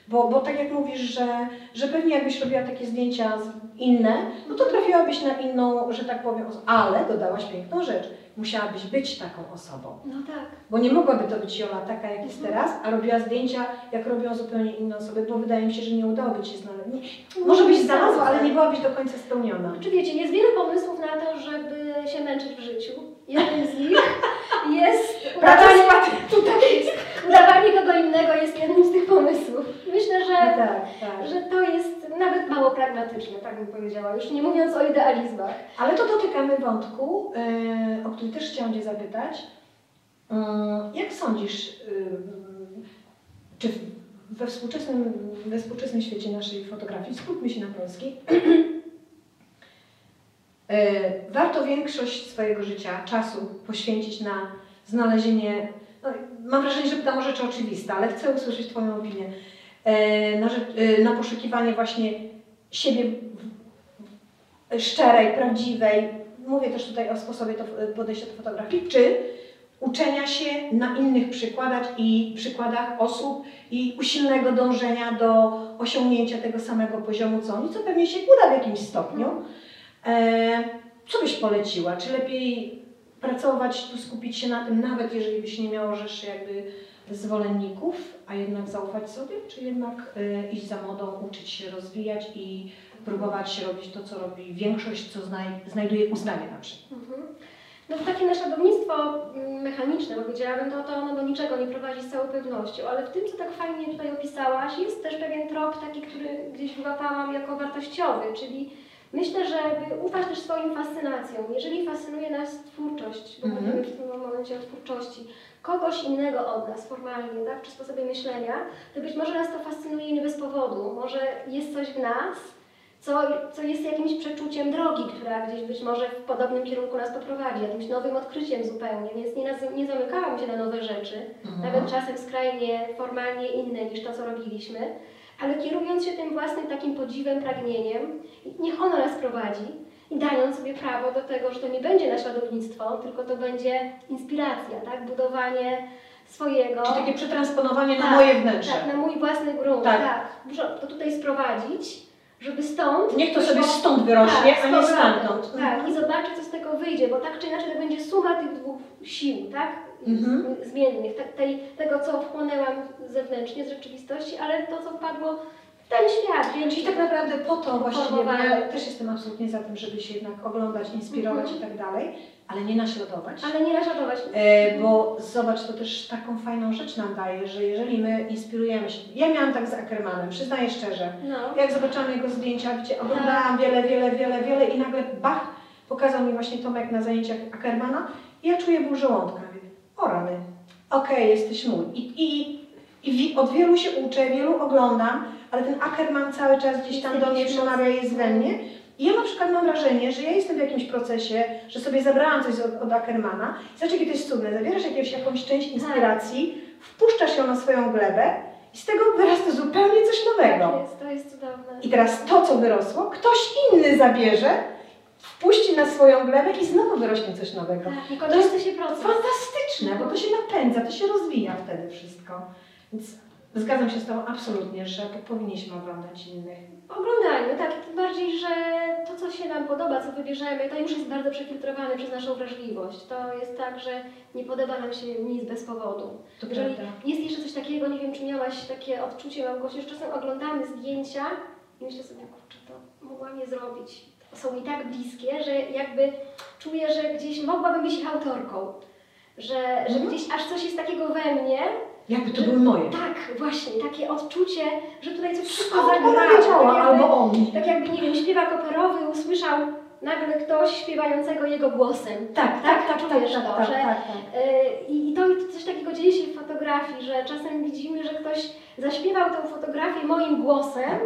Bo, bo tak jak mówisz, że, że pewnie jakbyś robiła takie zdjęcia inne, no to trafiłabyś na inną, że tak powiem, ale dodałaś piękną rzecz. Musiałabyś być taką osobą. No tak. Bo nie mogłaby to być Jola taka, jak jest Mhm. teraz, a robiła zdjęcia, jak robią zupełnie inne osoby, bo wydaje mi się, że nie udałoby Ci się znaleźć. Nie- Może byś znalazła, ale nie byłabyś do końca spełniona. Czy wiecie, jest wiele pomysłów na to, żeby się męczyć w życiu. Jednym z nich jest udawanie, tak jest. udawanie kogo innego jest jednym z tych pomysłów. Myślę, No że, tak, tak. że to jest nawet mało pragmatyczne, tak bym powiedziała, już nie mówiąc o idealizmach. Ale to dotykamy wątku, yy, o który też chciałam Cię zapytać. Yy, jak sądzisz, yy, czy we współczesnym, we współczesnym świecie naszej fotografii, skupmy się na polskiej, warto większość swojego życia, czasu poświęcić na znalezienie, no, mam wrażenie, że pytam o rzeczy oczywiste, ale chcę usłyszeć Twoją opinię, na, rzecz, yy, na poszukiwanie właśnie siebie szczerej, prawdziwej, mówię też tutaj o sposobie podejścia do fotografii, czy uczenia się na innych przykładach i przykładach osób i usilnego dążenia do osiągnięcia tego samego poziomu co oni, co pewnie się uda w jakimś stopniu. E, co byś poleciła? Czy lepiej pracować, tu skupić się na tym, nawet jeżeli byś nie miało rzeszy jakby zwolenników, a jednak zaufać sobie, czy jednak e, iść za modą, uczyć się rozwijać i próbować robić to, co robi większość, co znaj znajduje uznanie na przykład. Mhm. No takie naśladownictwo mm, mechaniczne, powiedziałabym, to, to ono do niczego nie prowadzi z całą pewnością, ale w tym, co tak fajnie tutaj opisałaś, jest też pewien trop taki, który gdzieś wyłapałam jako wartościowy, czyli Myślę, żeby ufać też swoim fascynacjom. Jeżeli fascynuje nas twórczość, bo Mhm. mówimy w tym momencie o twórczości, kogoś innego od nas formalnie, tak, czy sposobie myślenia, to być może nas to fascynuje nie bez powodu. Może jest coś w nas, co, co jest jakimś przeczuciem drogi, która gdzieś być może w podobnym kierunku nas poprowadzi, jakimś nowym odkryciem zupełnie, więc nie, naz- nie zamykałam się na nowe rzeczy, nawet czasem skrajnie formalnie inne niż to, co robiliśmy, ale kierując się tym własnym takim podziwem, pragnieniem, niech ono nas prowadzi i dając sobie prawo do tego, że to nie będzie naśladownictwo, tylko to będzie inspiracja, tak? budowanie swojego. Czyli takie przetransponowanie na Tak, moje wnętrze. Tak, na mój własny grunt, Tak. tak. Muszę to tutaj sprowadzić, żeby stąd... Niech to sobie stąd wyrośnie, tak, a nie stamtąd. Tak, i zobaczę, co z tego wyjdzie, bo tak czy inaczej to będzie suma tych dwóch sił, tak? Mhm. Zmiennych, tak, tej, tego, co wchłonęłam zewnętrznie z rzeczywistości, ale to, co wpadło ten świat, więc Czyli tak naprawdę po to właściwie, Formowanie. ja też jestem absolutnie za tym, żeby się jednak oglądać, inspirować Mhm. i tak dalej, ale nie naśladować. ale nie naśladować. E, bo zobacz, to też taką fajną rzecz nam daje, że jeżeli my inspirujemy się. Ja miałam tak z Ackermanem, przyznaję szczerze. No, Jak zobaczyłam jego zdjęcia, gdzie oglądałam wiele, wiele, wiele, wiele i nagle bach, pokazał mi właśnie Tomek na zajęciach Ackermana i ja czuję ból żołądka. Mówię, o rany, okej, jesteś mój. I, i, i od wielu się uczę, wielu oglądam, ale ten Ackerman cały czas gdzieś tam do mnie przemawia, jest we mnie. I ja na przykład mam wrażenie, że ja jestem w jakimś procesie, że sobie zabrałam coś od, od Ackermana. Zobacz, jakie to jest cudne. Zabierasz jakieś, jakąś część inspiracji, wpuszczasz ją na swoją glebę i z tego wyrasta zupełnie coś nowego. tak jest, to jest cudowne. I teraz to, co wyrosło, ktoś inny zabierze, wpuści na swoją glebę i znowu wyrośnie coś nowego. Tak, niekończący się proces. Fantastyczne, bo to się napędza, to się rozwija wtedy wszystko. Więc zgadzam się z Tobą absolutnie, że powinniśmy oglądać innych. Oglądajmy, tak, tym bardziej, że to, co się nam podoba, co wybierzemy, to już jest bardzo przefiltrowane przez naszą wrażliwość. To jest tak, że nie podoba nam się nic bez powodu. To Jeżeli prawda. jest jeszcze coś takiego, nie wiem, czy miałaś takie odczucie, Małgosiu, że czasem oglądamy zdjęcia i myślę sobie, kurczę, to mogłam je zrobić. Są mi tak bliskie, że jakby czuję, że gdzieś mogłabym być ich autorką. Że, że Mhm. gdzieś aż coś jest takiego we mnie, Jakby to że- były moje. tak, właśnie, takie odczucie, że tutaj coś wszystko zagrało. tak albo on. tak jakby, nie wiem, śpiewak operowy usłyszał nagle ktoś śpiewającego jego głosem. Tak, tak, tak, tak, czujesz tak, to, tak, że tak, tak. Yy, I to coś takiego dzieje się w fotografii, że czasem widzimy, że ktoś zaśpiewał tę fotografię moim głosem,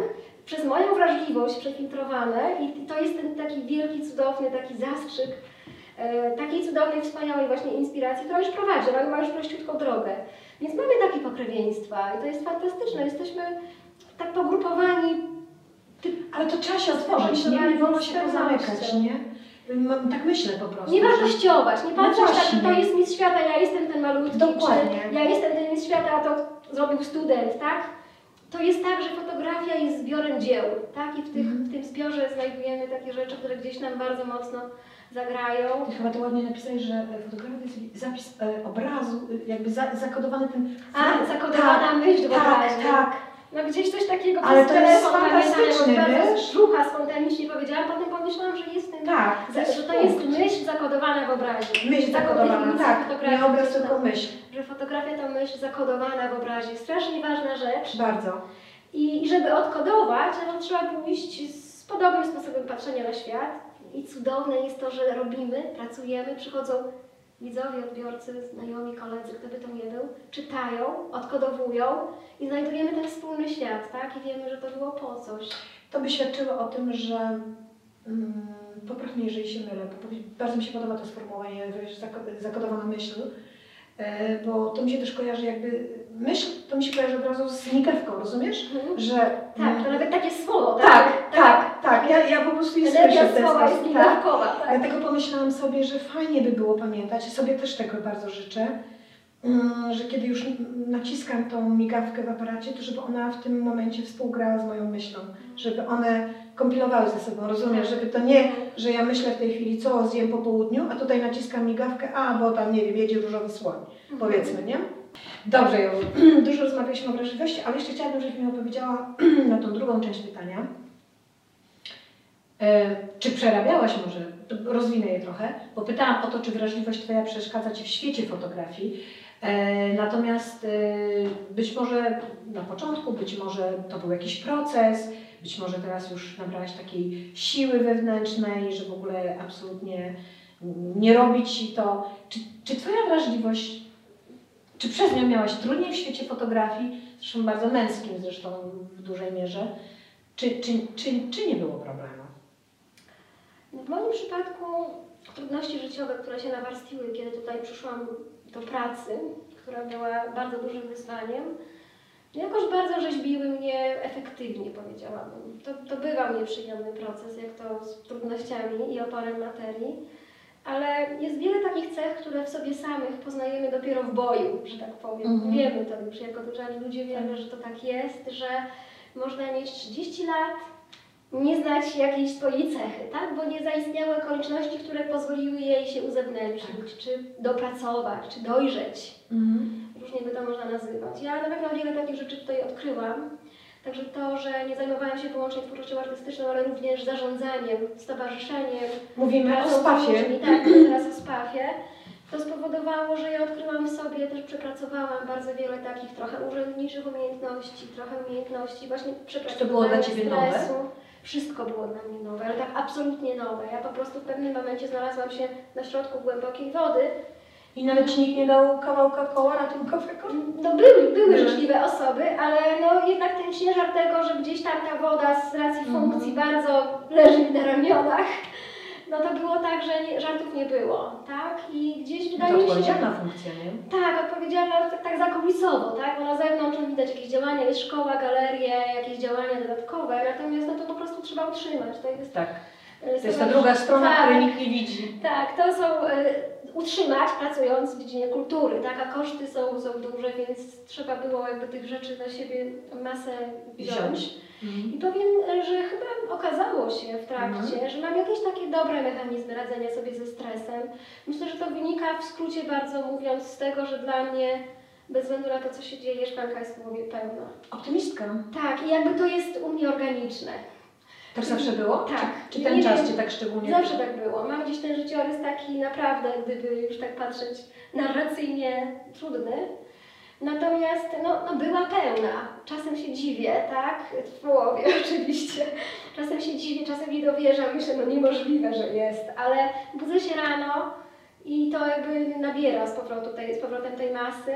przez moją wrażliwość przefiltrowane i to jest ten taki wielki, cudowny taki zastrzyk e, takiej cudownej, wspaniałej właśnie inspiracji, która już prowadzi, ona ma już prościutką drogę. Więc mamy takie pokrewieństwa i to jest fantastyczne. Jesteśmy tak pogrupowani. Ale to trzeba się otworzyć, nie? Nie wolno się pozamykać, nie? Tak myślę po prostu. Nie wartościować, nie No patrzeć tak, że to jest mistrz świata, ja jestem ten malutki, Dokładnie. czy ja jestem ten mistrz świata, a to zrobił student, tak? To jest tak, że fotografia jest zbiorem dzieł, tak? I w, tych, Mhm. w tym zbiorze znajdujemy takie rzeczy, które gdzieś nam bardzo mocno zagrają. Ty chyba to ładnie napisałeś, że fotografia to jest zapis e, obrazu, e, jakby za, zakodowany ten... A, zakodowana myśl w Tak, obrazie. tak. No gdzieś coś takiego Ale przez to jest fantastyczne, wiesz? z brzucha spontanicznie powiedziałam, potem pomyślałam, że jest ten, Tak, że, że to jest myśl zakodowana w obrazie. Myśl zakodowana, tak. Nie obraz, tylko myśl. że fotografia to myśl zakodowana w obrazie. Strasznie ważna rzecz. Bardzo. I, i żeby odkodować, no, trzeba pójść z podobnym sposobem patrzenia na świat. I cudowne jest to, że robimy, pracujemy, przychodzą widzowie, odbiorcy, znajomi, koledzy, kto by to nie był, czytają, odkodowują i znajdujemy ten wspólny świat, tak? I wiemy, że to było po coś. To by świadczyło o tym, że mm, popraw mnie, jeżeli się mylę, bardzo mi się podoba to sformułowanie, zakodowana myśl, e, bo to mi się też kojarzy jakby, myśl to mi się kojarzy od razu z migawką, rozumiesz? Mhm. Że... Tak, to nawet takie słowo, tak, tak, tak, ja, ja po prostu je słyszę ten słowa jest tak. tak. Dlatego pomyślałam sobie, że fajnie by było pamiętać, sobie też tego bardzo życzę, mm, że kiedy już naciskam tą migawkę w aparacie, to żeby ona w tym momencie współgrała z moją myślą, żeby one kompilowały ze sobą, rozumiesz, żeby to nie, że ja myślę w tej chwili, co zjem po południu, a tutaj naciskam migawkę, a bo tam, nie wiem, jedzie różowy słoń, powiedzmy, nie? Dobrze, Jowu. dużo rozmawialiśmy o wrażliwości, ale jeszcze chciałabym, żebyś mi opowiedziała na tą drugą część pytania. E, Czy przerabiałaś może, rozwinę je trochę, bo pytałam o to, czy wrażliwość Twoja przeszkadza Ci w świecie fotografii. E, Natomiast e, być może na początku, być może to był jakiś proces, być może teraz już nabrałaś takiej siły wewnętrznej, że w ogóle absolutnie nie robi Ci to. Czy, czy Twoja wrażliwość, czy przez nią miałaś trudniej w świecie fotografii, zresztą bardzo męskim zresztą w dużej mierze, czy, czy, czy, czy nie było problemu? W moim przypadku trudności życiowe, które się nawarstwiły, kiedy tutaj przyszłam do pracy, która była bardzo dużym wyzwaniem, jakoś bardzo rzeźbiły mnie efektywnie, powiedziałabym. To, to bywał nieprzyjemny proces, jak to z trudnościami i oporem materii, ale jest wiele takich cech, które w sobie samych poznajemy dopiero w boju, że tak powiem. Mhm. Wiemy to już, jako dojrzali ludzie wiemy, że to tak jest, że można mieć 30 lat, nie znać jakiejś swojej cechy, tak? Bo nie zaistniały okoliczności, które pozwoliły jej się uzewnętrznić, czy dopracować, czy dojrzeć. Różnie by to można nazywać. Ja na pewno wiele takich rzeczy tutaj odkryłam. Także to, że nie zajmowałam się wyłącznie twórczością artystyczną, ale również zarządzaniem, stowarzyszeniem, Mówimy o spafie. tak, teraz o spafie. To spowodowało, że ja odkryłam w sobie, też przepracowałam bardzo wiele takich trochę urzędniczych umiejętności, trochę umiejętności właśnie przepracowania było dla Ciebie nowe? stresu. Wszystko było dla mnie nowe, ale tak absolutnie nowe. Ja po prostu w pewnym momencie znalazłam się na środku głębokiej wody. I nawet Ci nikt nie dał kawałka koła ratunkowego? No były, były Były. życzliwe osoby, ale no jednak ten ciężar tego, że gdzieś tam ta woda z racji Mhm. funkcji bardzo leży mi na ramionach, no to było tak, że nie, żartów nie było, tak? I gdzieś To wydaje mi się... odpowiedzialna funkcja, nie? Tak, odpowiedzialna tak, tak zakulisowo, tak? Bo na zewnątrz widać jakieś działania, jest szkoła, galerie, jakieś działania dodatkowe, natomiast no to po prostu trzeba utrzymać. To jest, Tak. e, To jest ta druga strona, tak, której nikt nie widzi. Tak, to są e, utrzymać pracując w dziedzinie kultury, tak? A koszty są, są duże, więc trzeba było jakby tych rzeczy na siebie masę wziąć. Wziąć. I powiem, że chyba okazało się w trakcie, Mhm. że mam jakieś takie dobre mechanizmy radzenia sobie ze stresem. Myślę, że to wynika w skrócie bardzo mówiąc z tego, że dla mnie bez względu na to, co się dzieje, szklanka jest w głowie pełna. Optymistka. Tak, i jakby to jest u mnie organiczne. Tak zawsze było? Tak. Czy, czy ten Nie czas. Cię tak szczególnie... Zawsze tak było. Mam gdzieś ten życiorys taki naprawdę, gdyby już tak patrzeć, narracyjnie trudny. Natomiast no, no była pełna. Czasem się dziwię, tak? W połowie oczywiście. Czasem się dziwię, czasem nie dowierzam. Myślę, no niemożliwe, że jest. Ale budzę się rano i to jakby nabiera z, powrotu tej, z powrotem tej masy.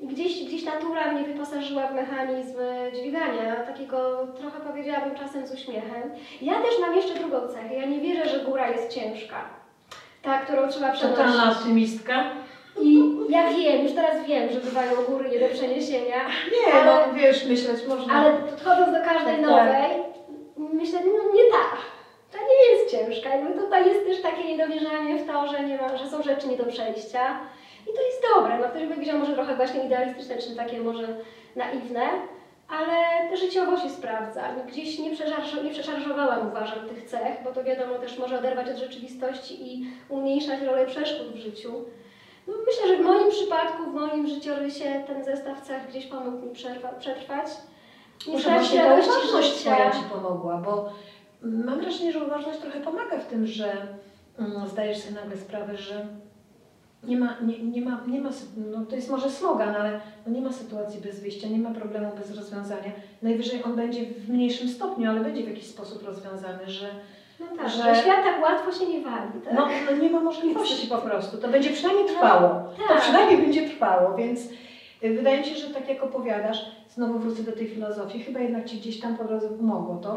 I gdzieś, gdzieś natura mnie wyposażyła w mechanizm dźwigania, takiego trochę powiedziałabym czasem z uśmiechem. Ja też mam jeszcze drugą cechę. Ja nie wierzę, że góra jest ciężka. Ta, którą trzeba Totalna przenosić. optymistka? I ja wiem, już teraz wiem, że bywają góry nie do przeniesienia, Nie, Ale- no wiesz, myśleć można. ale podchodząc do każdej Tak, tak. nowej, myślę, no nie ta. Nie jest ciężka. Jakby tutaj jest też takie niedowierzanie w to, że, nie ma, że są rzeczy nie do przejścia. I to jest dobre. No ktoś by powiedział może trochę właśnie idealistyczne, czy takie może naiwne, ale życiowo się sprawdza. Gdzieś nie, przeszarż- nie przeszarżowałam, uważam, tych cech, bo to wiadomo też może oderwać od rzeczywistości i umniejszać rolę przeszkód w życiu. No, myślę, że w moim przypadku, w moim życiorysie ten zestaw cech gdzieś pomógł mi przetrwać. Nie Może właśnie ta uważność. Twoja Ci pomogła, bo mam wrażenie, że uważność trochę pomaga w tym, że mm, zdajesz sobie nagle sprawę, że nie ma, nie, nie ma, nie ma, no to jest może slogan, ale no nie ma sytuacji bez wyjścia, nie ma problemu bez rozwiązania. Najwyżej on będzie w mniejszym stopniu, ale będzie w jakiś sposób rozwiązany, że No tak, że- że świat tak łatwo się nie wali, tak? no, no nie ma możliwości po prostu. To będzie przynajmniej trwało. To tak. przynajmniej będzie trwało, więc y, wydaje mi się, że tak jak opowiadasz, znowu wrócę do tej filozofii, chyba jednak Ci gdzieś tam po drodze pomogło to.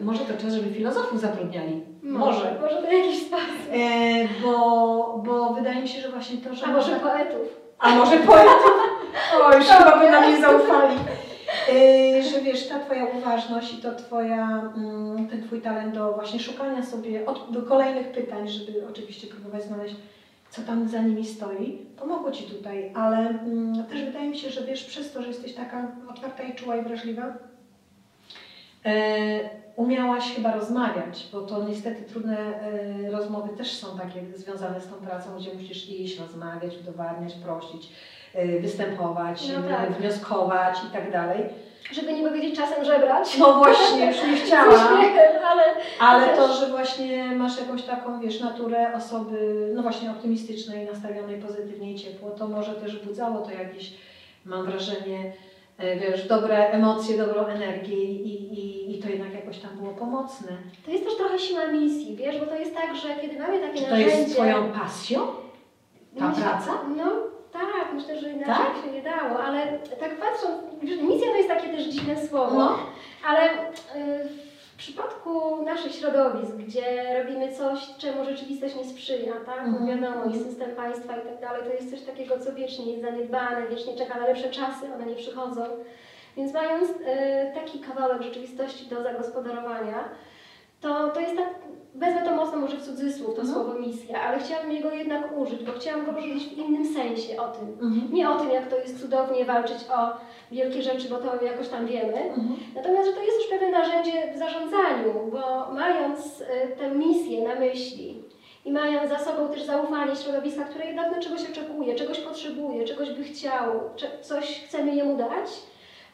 Może to czas, żeby filozofów zatrudniali. Może. Może w jakiś sposób. E, bo, bo wydaje mi się, że właśnie to, że... A może można- poetów. A może poetów? O, już chyba by nam nie zaufali. E, że wiesz, ta Twoja uważność i to twoja, mm, ten Twój talent do właśnie szukania sobie od, do kolejnych pytań, żeby oczywiście próbować znaleźć, co tam za nimi stoi, pomogło Ci tutaj, ale mm, też wydaje mi się, że wiesz, przez to, że jesteś taka otwarta i czuła i wrażliwa, e, umiałaś chyba rozmawiać, bo to niestety trudne e, rozmowy też są takie związane z tą pracą, gdzie musisz iść, rozmawiać, udowadniać, prosić, e, występować, No tak. wnioskować i tak dalej. Żeby nie powiedzieć czasem żebrać. No właśnie, już nie chciałam. ale Ale Też. to, że właśnie masz jakąś taką, wiesz, naturę osoby, no właśnie optymistycznej, nastawionej pozytywnie i ciepło, to może też budzało to jakieś, mam wrażenie, e, wiesz, dobre emocje, dobrą energię i, i, i to jednak jak jakoś tam było pomocne. To jest też trochę siła misji, wiesz, bo to jest tak, że kiedy mamy takie Czy to narzędzie... jest Twoją pasją? Ta praca? No tak, myślę, że inaczej Tak? się nie dało, ale tak patrząc, wiesz, misja to jest takie też dziwne słowo, No. ale y, w przypadku naszych środowisk, gdzie robimy coś, czemu rzeczywistość nie sprzyja, tak? No Mhm. wiadomo, jest system państwa i tak dalej, to jest coś takiego, co wiecznie jest zaniedbane, wiecznie czeka na lepsze czasy, one nie przychodzą. Więc mając y, taki kawałek rzeczywistości do zagospodarowania, to, to jest tak, wezmę to mocno może w cudzysłów, to No. słowo misja, ale chciałam jego jednak użyć, bo chciałam go użyć w innym sensie o tym. Mhm. Nie o tym, jak to jest cudownie walczyć o wielkie rzeczy, bo to jakoś tam wiemy. Mhm. Natomiast, że to jest już pewne narzędzie w zarządzaniu, bo mając y, tę misję na myśli i mając za sobą też zaufanie środowiska, które jednak czegoś oczekuje, czegoś potrzebuje, czegoś by chciał, coś chcemy jemu dać,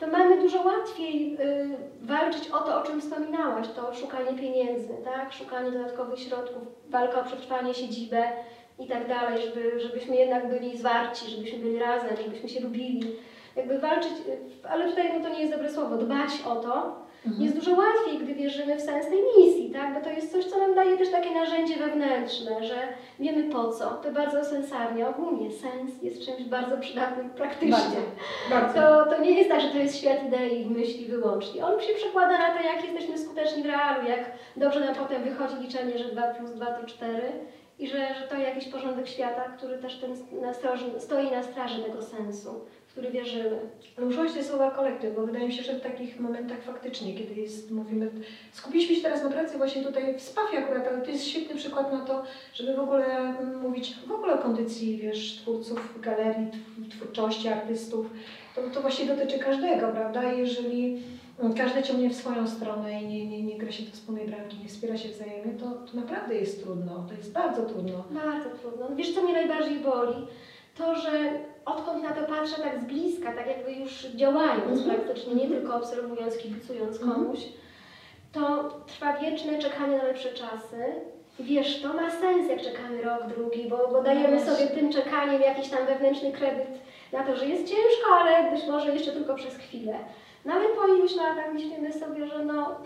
to mamy dużo łatwiej y, walczyć o to, o czym wspominałaś, to szukanie pieniędzy, tak? szukanie dodatkowych środków, walka o przetrwanie siedzibę i tak dalej, żeby, żebyśmy jednak byli zwarci, żebyśmy byli razem, żebyśmy się lubili. Jakby walczyć, y, ale tutaj no to nie jest dobre słowo, dbać o to, Mhm. jest dużo łatwiej, gdy wierzymy w sens tej misji, tak? Bo to jest coś, co nam daje też takie narzędzie wewnętrzne, że wiemy po co. To bardzo sensownie. Ogólnie sens jest czymś bardzo przydatnym praktycznie. Bardzo. To, to nie jest tak, że to jest świat idei i myśli wyłącznie. On się przekłada na to, jak jesteśmy skuteczni w realu, jak dobrze nam potem wychodzi liczenie, że 2 plus 2 to 4 i że, że to jakiś porządek świata, który też ten na straży, stoi na straży tego sensu, który wierzymy. Użyłaś te słowa kolektyw, bo wydaje mi się, że w takich momentach faktycznie, kiedy jest, mówimy, skupiliśmy się teraz na pracy właśnie tutaj w Spawie akurat, ale to jest świetny przykład na to, żeby w ogóle mm, mówić w ogóle o kondycji, wiesz, twórców galerii, tw- twórczości, artystów. To, to właśnie dotyczy każdego, prawda? Jeżeli mm, każdy ciągnie w swoją stronę i nie, nie, nie gra się do wspólnej bramki, nie wspiera się wzajemnie, to, to naprawdę jest trudno, to jest bardzo trudno. Bardzo trudno. Wiesz, co mnie najbardziej boli? To, że odkąd na to patrzę tak z bliska, tak jakby już działając Mhm. praktycznie, nie tylko obserwując, kibicując Mhm. komuś, to trwa wieczne czekanie na lepsze czasy. Wiesz, to ma sens, jak czekamy rok, drugi, bo, bo dajemy No właśnie. sobie tym czekaniem jakiś tam wewnętrzny kredyt na to, że jest ciężko, ale być może jeszcze tylko przez chwilę. No ale po iluś latach myślimy sobie, że no...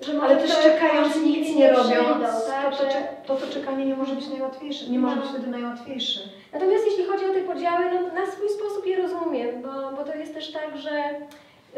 Że może Ale też te czekając nic nie robiąc, tak? to, to, że- to, to czekanie nie może być najłatwiejsze, nie może No. być wtedy najłatwiejsze. Natomiast jeśli chodzi o te podziały, no na swój sposób je rozumiem, bo, bo to jest też tak, że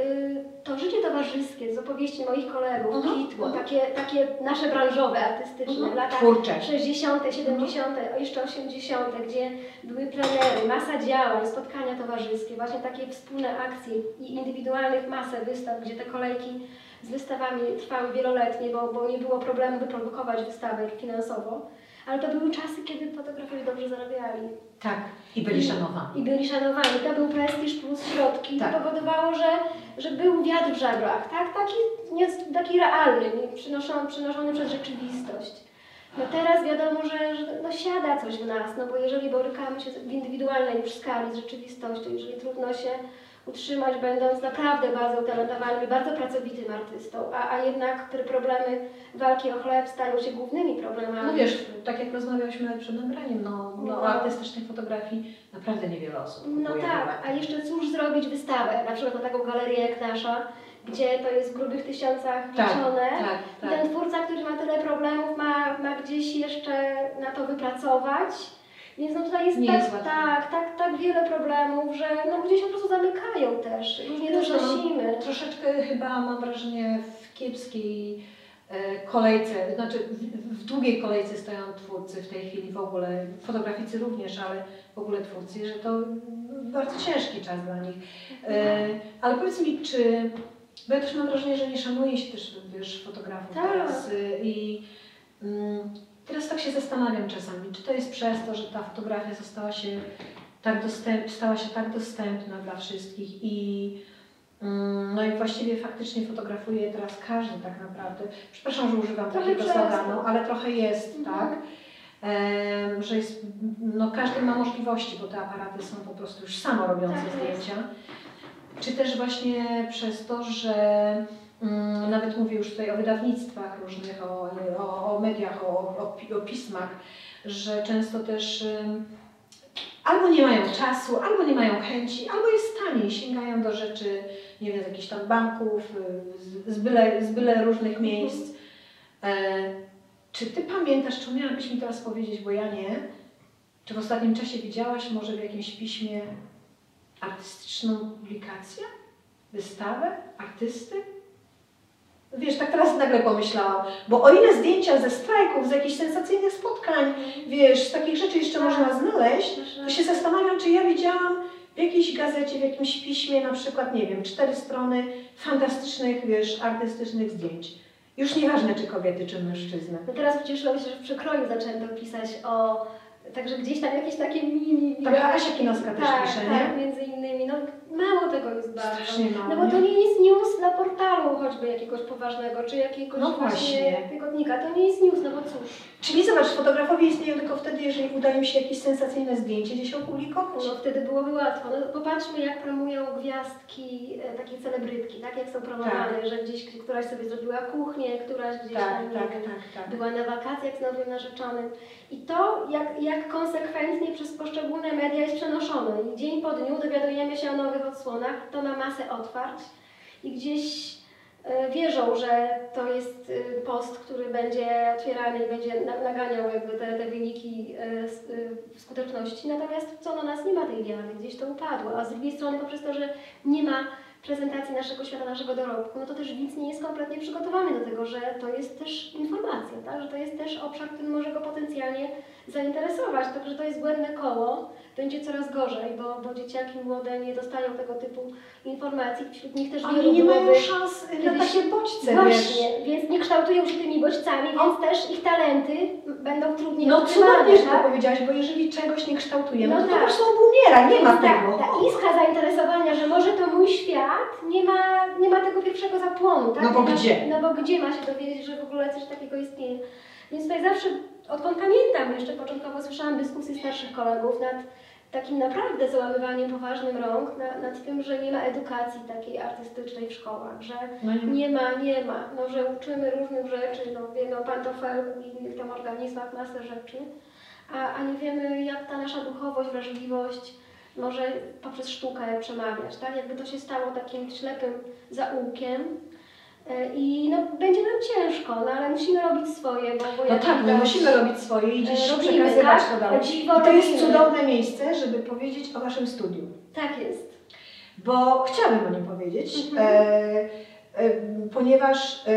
y, to życie towarzyskie z opowieści moich kolegów Mhm, kwitło, mhm. takie, takie nasze branżowe, artystyczne, Mhm. w latach Twórcze. 60., 70., jeszcze 80., gdzie były plenery, masa działań, spotkania towarzyskie, właśnie takie wspólne akcje i indywidualnych masę wystaw, gdzie te kolejki z wystawami trwały wieloletnie, bo, bo nie było problemu wyprodukować wystawy finansowo. Ale to były czasy, kiedy fotografowie dobrze zarabiali. Tak. I byli szanowani. I byli szanowani. To był prestiż plus środki. Tak. To powodowało, że, że był wiatr w żaglach, tak? Taki, nie, taki realny? Przynoszony, przynoszony przez rzeczywistość. No teraz wiadomo, że, że no siada coś w nas, no bo jeżeli borykamy się w indywidualnej już skali z rzeczywistością, jeżeli trudno się utrzymać, będąc naprawdę bardzo utalentowanym i bardzo pracowitym artystą, a, a jednak te problemy walki o chleb stają się głównymi problemami. No wiesz, tak jak rozmawiałyśmy przed nagraniem, no, no, No. o artystycznej fotografii naprawdę niewiele osób No tak, a jeszcze cóż zrobić wystawę, na przykład na taką galerię jak nasza, gdzie to jest w grubych tysiącach Tak, liczone. tak, I tak. ten twórca, który ma tyle problemów, ma, ma gdzieś jeszcze na to wypracować. Więc no tutaj jest, Nie tak, jest tak, tak, tak wiele problemów, że no ludzie się po prostu zamykają też. To Wiesz, no, nosimy. Troszeczkę chyba mam wrażenie w kiepskiej e, kolejce, znaczy w, w długiej kolejce stoją twórcy w tej chwili w ogóle, fotograficy również, ale w ogóle twórcy, że to bardzo ciężki czas dla nich. E, ale powiedz mi, czy, bo ja też mam wrażenie, że nie szanuje się też, wiesz, fotografów Tak. teraz y, i mm, teraz tak się zastanawiam czasami, czy to jest przez to, że ta fotografia została się tak dostęp, stała się tak dostępna dla wszystkich i mm, no i właściwie faktycznie fotografuje teraz każdy tak naprawdę. Przepraszam, że używam Trochę takiego sloganu, ale trochę jest, Mhm. tak? Em, że jest, no każdy ma możliwości, bo te aparaty są po prostu już samo robiące Tak jest. zdjęcia. Czy też właśnie przez to, że nawet mówię już tutaj o wydawnictwach różnych, o, o, o mediach, o, o, o pismach, że często też albo nie mają czasu, albo nie mają chęci, albo jest taniej, sięgają do rzeczy nie wiem, z jakichś tam banków, y, z, z, byle, z byle różnych miejsc. E, czy Ty pamiętasz, czy umiałabyś mi teraz powiedzieć, bo ja nie, czy w ostatnim czasie widziałaś może w jakimś piśmie artystyczną publikację? Wystawę? Artysty? Wiesz, tak teraz nagle pomyślałam, bo o ile zdjęcia ze strajków, z jakichś sensacyjnych spotkań, wiesz, z takich rzeczy jeszcze można znaleźć, to się zastanawiam, czy ja widziałam w jakiejś gazecie, w jakimś piśmie, na przykład, nie wiem, cztery strony fantastycznych, wiesz, artystycznych zdjęć. Już nieważne, czy kobiety, czy mężczyzny. No teraz ucieszyłam się, że w przekroju zaczęto pisać o... Także gdzieś tam jakieś takie mini... Tak, Asia Kinowska też tak, pisze, tak, nie? między innymi. No mało tego jest bardzo. Strasznie mało, No bo to nie jest news na portalu choćby jakiegoś poważnego, czy jakiegoś No właśnie tygodnika. To nie jest news, no bo cóż. Czyli zobacz, fotografowie istnieją tylko wtedy, jeżeli uda im się jakieś sensacyjne zdjęcie gdzieś opublikować. No wtedy byłoby łatwo. No, popatrzmy, jak promują gwiazdki, e, takie celebrytki, tak? Jak są promowane, że gdzieś któraś sobie zrobiła kuchnię, któraś gdzieś Tak, tam, tak, tak, tak. była na wakacjach z nowym narzeczonym. I to, jak, jak konsekwentnie przez poszczególne media jest przenoszone. I dzień po dniu dowiadujemy się o nowych odsłonach, to ma masę otwarć i gdzieś e, wierzą, że to jest e, post, który będzie otwierany i będzie na- naganiał jakby te, te wyniki e, skuteczności. Natomiast co do nas nie ma tej wiary, gdzieś to upadło. A z drugiej strony poprzez to, że nie ma prezentacji naszego świata, naszego dorobku, no to też widz nie jest kompletnie przygotowany do tego, że to jest też informacja, tak? że to jest też obszar, który może go potencjalnie zainteresować. Także to jest błędne koło, będzie coraz gorzej, bo, bo dzieciaki młode nie dostają tego typu informacji, wśród nich też Oni nie mają szans na takie bodźce, wiesz. Właśnie, więc nie kształtują się tymi bodźcami, więc też ich talenty będą trudniej No cudownie, że to tak? powiedziałaś, bo jeżeli czegoś nie kształtujemy, No to po tak. prostu umiera, nie ma Więc ta, tego. ta iskra zainteresowania, że może to mój świat, nie ma, nie ma tego pierwszego zapłonu, tak? No bo gdzie? No bo gdzie ma się dowiedzieć, że w ogóle coś takiego istnieje? Więc tutaj zawsze, odkąd pamiętam, jeszcze początkowo słyszałam dyskusje starszych kolegów nad takim naprawdę załamywaniem poważnym rąk, na, nad tym, że nie ma edukacji takiej artystycznej w szkołach, że No nie. nie ma, nie ma, no, że uczymy różnych rzeczy, no, wiemy o pantofelku i innych tam organizmach, masę rzeczy, a, a nie wiemy, jak ta nasza duchowość, wrażliwość może poprzez sztukę przemawiać, tak? Jakby to się stało takim ślepym zaułkiem i no, będzie nam ciężko, no, ale musimy robić swoje, bo, bo No tak, my widać, musimy robić swoje i gdzieś e, robimy, przekazywać tak? to dalej. Dziwo I to jest robimy. cudowne miejsce, żeby powiedzieć o Waszym studium. Tak jest. Bo chciałabym o nim powiedzieć, Mhm. e, e, ponieważ e,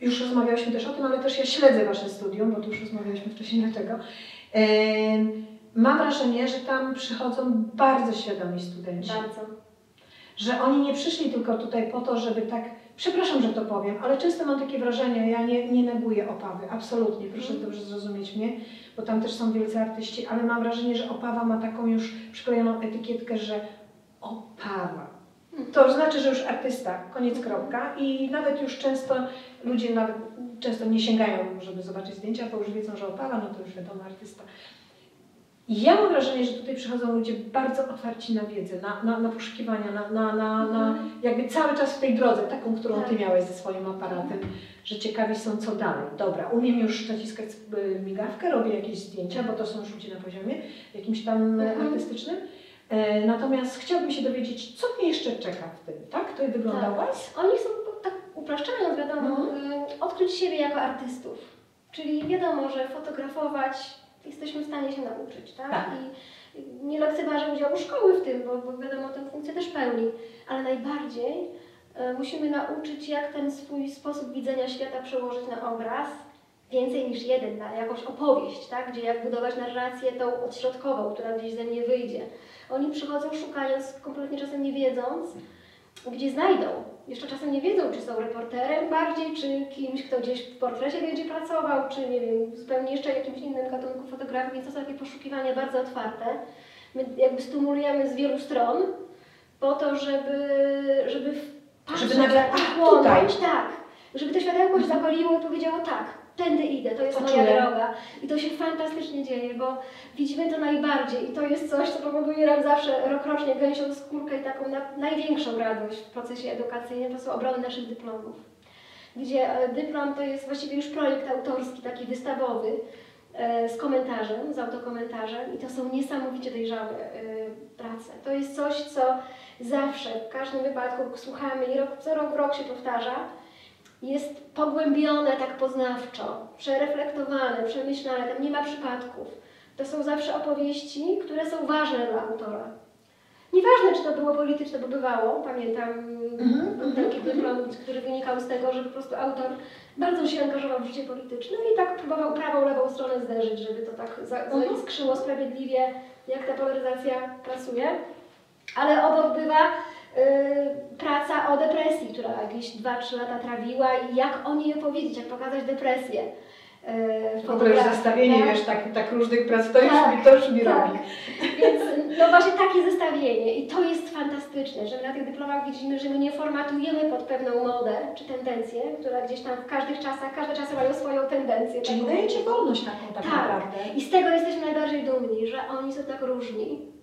już rozmawiałyśmy też o tym, ale też ja śledzę Wasze studium, bo tu już rozmawialiśmy wcześniej dlaczego. E, mam wrażenie, że tam przychodzą bardzo świadomi studenci. Bardzo. że oni nie przyszli tylko tutaj po to, żeby tak, przepraszam, że to powiem, ale często mam takie wrażenie, ja nie, nie neguję Opawy, absolutnie, proszę Mhm. dobrze zrozumieć mnie, bo tam też są wielcy artyści, ale mam wrażenie, że Opawa ma taką już przyklejoną etykietkę, że Opawa. To znaczy, że już artysta, koniec kropka i nawet już często ludzie nawet często nie sięgają, żeby zobaczyć zdjęcia, bo już wiedzą, że Opawa, no to już wiadomo, artysta. I ja mam wrażenie, że tutaj przychodzą ludzie bardzo otwarci na wiedzę, na, na, na poszukiwania, na, na, na, na Mhm. jakby cały czas w tej drodze, taką, którą Ty Tak. miałeś ze swoim aparatem, że ciekawi są co dalej. Dobra, umiem już naciskać y, migawkę, robię jakieś zdjęcia, bo to są już ludzie na poziomie jakimś tam e, Mhm. artystycznym. E, natomiast chciałabym się dowiedzieć, co mnie jeszcze czeka w tym, tak? To wygląda Tak. Oni chcą, tak upraszczając, wiadomo, Mhm. y, odkryć siebie jako artystów. Czyli wiadomo, że fotografować jesteśmy w stanie się nauczyć, tak? Tak. I nie lekceważę udziału szkoły w tym, bo, bo wiadomo, tę funkcję też pełni, ale najbardziej y, musimy nauczyć, jak ten swój sposób widzenia świata przełożyć na obraz, więcej niż jeden, na jakąś opowieść, tak? Gdzie jak budować narrację tą odśrodkową, która gdzieś ze mnie wyjdzie. Oni przychodzą szukając, kompletnie czasem nie wiedząc, gdzie znajdą. Jeszcze czasem nie wiedzą, czy są reporterem bardziej, czy kimś, kto gdzieś w portrecie będzie pracował, czy nie wiem, zupełnie jeszcze jakimś innym gatunku fotografii, więc to są takie poszukiwania bardzo otwarte. My jakby stymulujemy z wielu stron po to, żeby, żeby patrzeć, Żeby nagle, tutaj. tak, żeby to światełko się zapaliło i powiedziało tak, tędy idę, to jest To moja czuję. droga. I to się fantastycznie dzieje, bo widzimy to najbardziej i to jest coś, co powoduje nam zawsze rokrocznie gęsią skórkę i taką na, największą radość w procesie edukacyjnym, to są obrony naszych dyplomów. Gdzie e, dyplom to jest właściwie już projekt autorski, taki wystawowy, e, z komentarzem, z autokomentarzem i to są niesamowicie dojrzałe e, prace. To jest coś, co zawsze, w każdym wypadku słuchamy i rok, co rok rok się powtarza, jest pogłębione tak poznawczo, przereflektowane, przemyślane, tam nie ma przypadków. To są zawsze opowieści, które są ważne dla autora. Nieważne, czy to było polityczne, bo bywało, pamiętam Mhm, był mhm, taki dyplom, który wynikał z tego, że po prostu autor bardzo się angażował w życie polityczne i tak próbował prawą, lewą stronę zderzyć, żeby to tak za- Mhm. zaiskrzyło sprawiedliwie, jak ta polaryzacja pracuje. Ale obok bywa praca o depresji, która jakieś 2-3 lata trawiła i jak o niej opowiedzieć, jak pokazać depresję. y, W ogóle już zestawienie, tak? wiesz, tak, tak różnych prac, to już Tak, mi, to już mi tak. robi. Więc no właśnie takie zestawienie i to jest fantastyczne, że my na tych dyplomach widzimy, że my nie formatujemy pod pewną modę czy tendencję, która gdzieś tam w każdych czasach, każde czasy mają swoją tendencję. Czyli taką. dajecie wolność taką tak, Tak. naprawdę. I z tego jesteśmy najbardziej dumni, że oni są tak różni.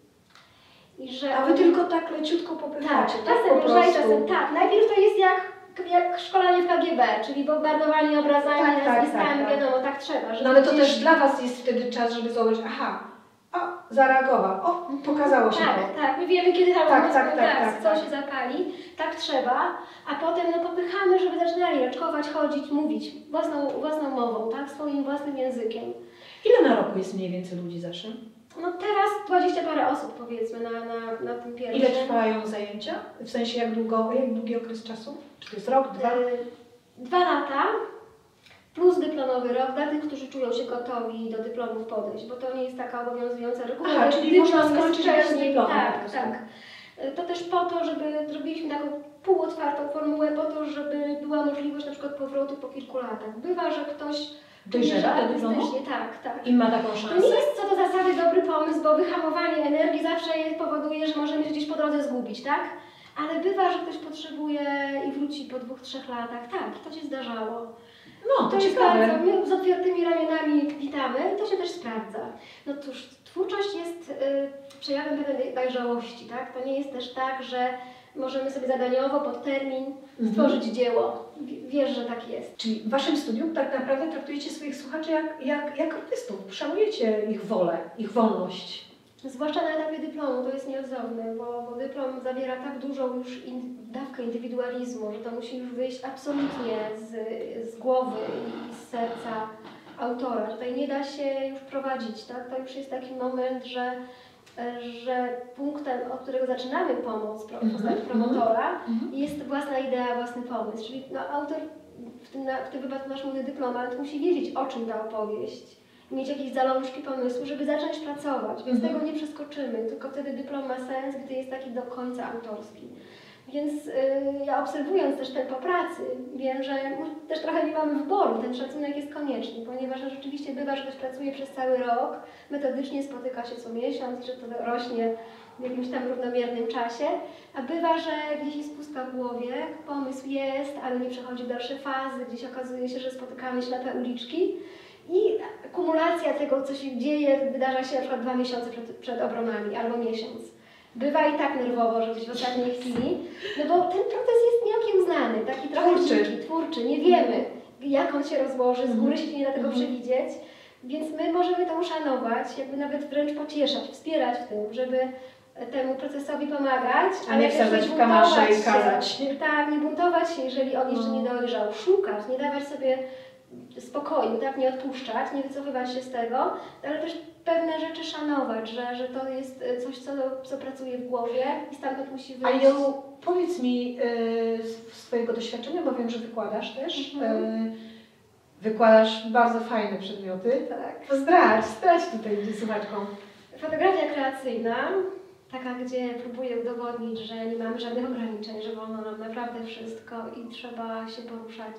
I że A wy tylko tak leciutko tak, popychacie, tak, czasem po lżej, prostu. czasem tak. Najpierw to jest jak, jak szkolenie w KGB, czyli bombardowanie obrazami, Tak, tak, nazwiskami, tak, tak. wiadomo, tak trzeba. No ale to gdzieś- też dla Was jest wtedy czas, żeby zobaczyć, aha, o, zareagował, o, pokazało się tak, to. Tak, my wiemy kiedy tam Tak, tak, tak, tak, tak, co tak. się zapali, tak trzeba, a potem no popychamy, żeby zaczynali raczkować, chodzić, mówić własną, własną mową, tak, swoim własnym językiem. Ile na roku jest mniej więcej ludzi zawsze? No teraz 20 parę osób powiedzmy na, na, na tym pierwszym. Ile trwają zajęcia? W sensie jak długo, jak długi okres czasu? Czy to jest rok, dwa? E, Dwa lata plus dyplomowy rok dla tych, którzy czują się gotowi do dyplomów podejść, bo to nie jest taka obowiązująca reguła. Aha, czyli można skończyć bez dyplomu Tak, tak. To też po to, żeby zrobiliśmy taką półotwartą formułę, po to, żeby była możliwość na przykład powrotu po kilku latach. Bywa, że ktoś Dojrzewa do dyplomu? tak, tak. I ma taką To nie szansę? jest co do zasady dobry pomysł, bo wyhamowanie energii zawsze je- powoduje, że możemy się gdzieś po drodze zgubić, tak? Ale bywa, że ktoś potrzebuje i wróci po dwóch, trzech latach. Tak, to się zdarzało. No, To to jest ciekawe. bardzo, my z otwartymi ramionami witamy i to się też sprawdza. No cóż, twórczość jest y, przejawem pewnej dojrzałości, tak? To nie jest też tak, że możemy sobie zadaniowo pod termin Mhm. stworzyć dzieło. W- Wiesz, że tak jest. Czyli w Waszym studium tak naprawdę traktujecie swoich słuchaczy jak, jak, jak artystów. Szanujecie ich wolę, ich wolność. Zwłaszcza na etapie dyplomu, to jest nieodzowne, bo, bo dyplom zawiera tak dużą już in, dawkę indywidualizmu, że to musi już wyjść absolutnie z, z głowy i z serca autora. Tutaj nie da się już prowadzić, tak? To już jest taki moment, że, e, że punktem, od którego zaczynamy pomoc Mhm, postaci mhm. promotora, Mhm. jest własna idea, własny pomysł. Czyli no, autor, w tym, na, w tym wypadku nasz młody dyplomat, musi wiedzieć, o czym ta opowieść. Mieć jakieś zalążki pomysłu, żeby zacząć pracować, więc Mhm. tego nie przeskoczymy, tylko wtedy dyplom ma sens, gdy jest taki do końca autorski. Więc y, ja obserwując też tempo pracy, wiem, że też trochę nie mamy wyboru, ten szacunek jest konieczny, ponieważ rzeczywiście bywa, że ktoś pracuje przez cały rok, metodycznie spotyka się co miesiąc, że to rośnie w jakimś tam równomiernym czasie, a bywa, że gdzieś jest pustka w głowie, pomysł jest, ale nie przechodzi w dalsze fazy, gdzieś okazuje się, że spotykamy ślepe uliczki i kumulacja tego, co się dzieje, wydarza się na przykład dwa miesiące przed, przed obronami albo miesiąc. Bywa i tak nerwowo, że gdzieś w ostatniej chwili, no bo ten proces jest nieokiełznany, taki trochę Twórczy. dziki, twórczy, nie wiemy jak on się rozłoży, z góry się nie da tego Mhm. przewidzieć, więc my możemy to uszanować, jakby nawet wręcz pocieszać, wspierać w tym, żeby temu procesowi pomagać, A nie wsadzać w buntować kamasze i się. kazać. Tak, nie buntować się, jeżeli on jeszcze nie No. dojrzał, szukać, nie dawać sobie spokoju, tak, nie odpuszczać, nie wycofywać się z tego, ale też pewne rzeczy szanować, że, że to jest e, coś, co, co pracuje w głowie i stamtąd musi A wyjść. Jolu, powiedz mi y, z swojego doświadczenia, bo wiem, że wykładasz też. Mhm. Y, wykładasz bardzo fajne przedmioty. Tak. Zdradź, zdradź tutaj słuchaczkom. Fotografia kreacyjna, taka, gdzie próbuję udowodnić, że nie mamy żadnych ograniczeń, że wolno nam naprawdę wszystko i trzeba się poruszać,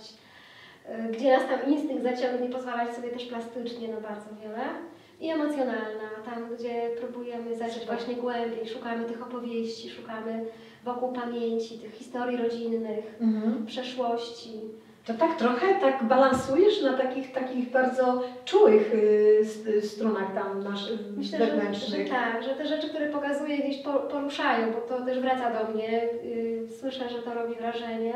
gdzie nas tam instynkt zaciągnie, pozwalać sobie też plastycznie na bardzo wiele. I emocjonalna, tam gdzie próbujemy zajrzeć właśnie głębiej, szukamy tych opowieści, szukamy wokół pamięci, tych historii rodzinnych, Mhm. przeszłości. To tak trochę tak balansujesz na takich, takich bardzo czułych y, st- strunach tam nasz, Myślę, że, że wewnętrznych. tak, że te rzeczy, które pokazuję gdzieś po, poruszają, bo to też wraca do mnie, yy, słyszę, że to robi wrażenie,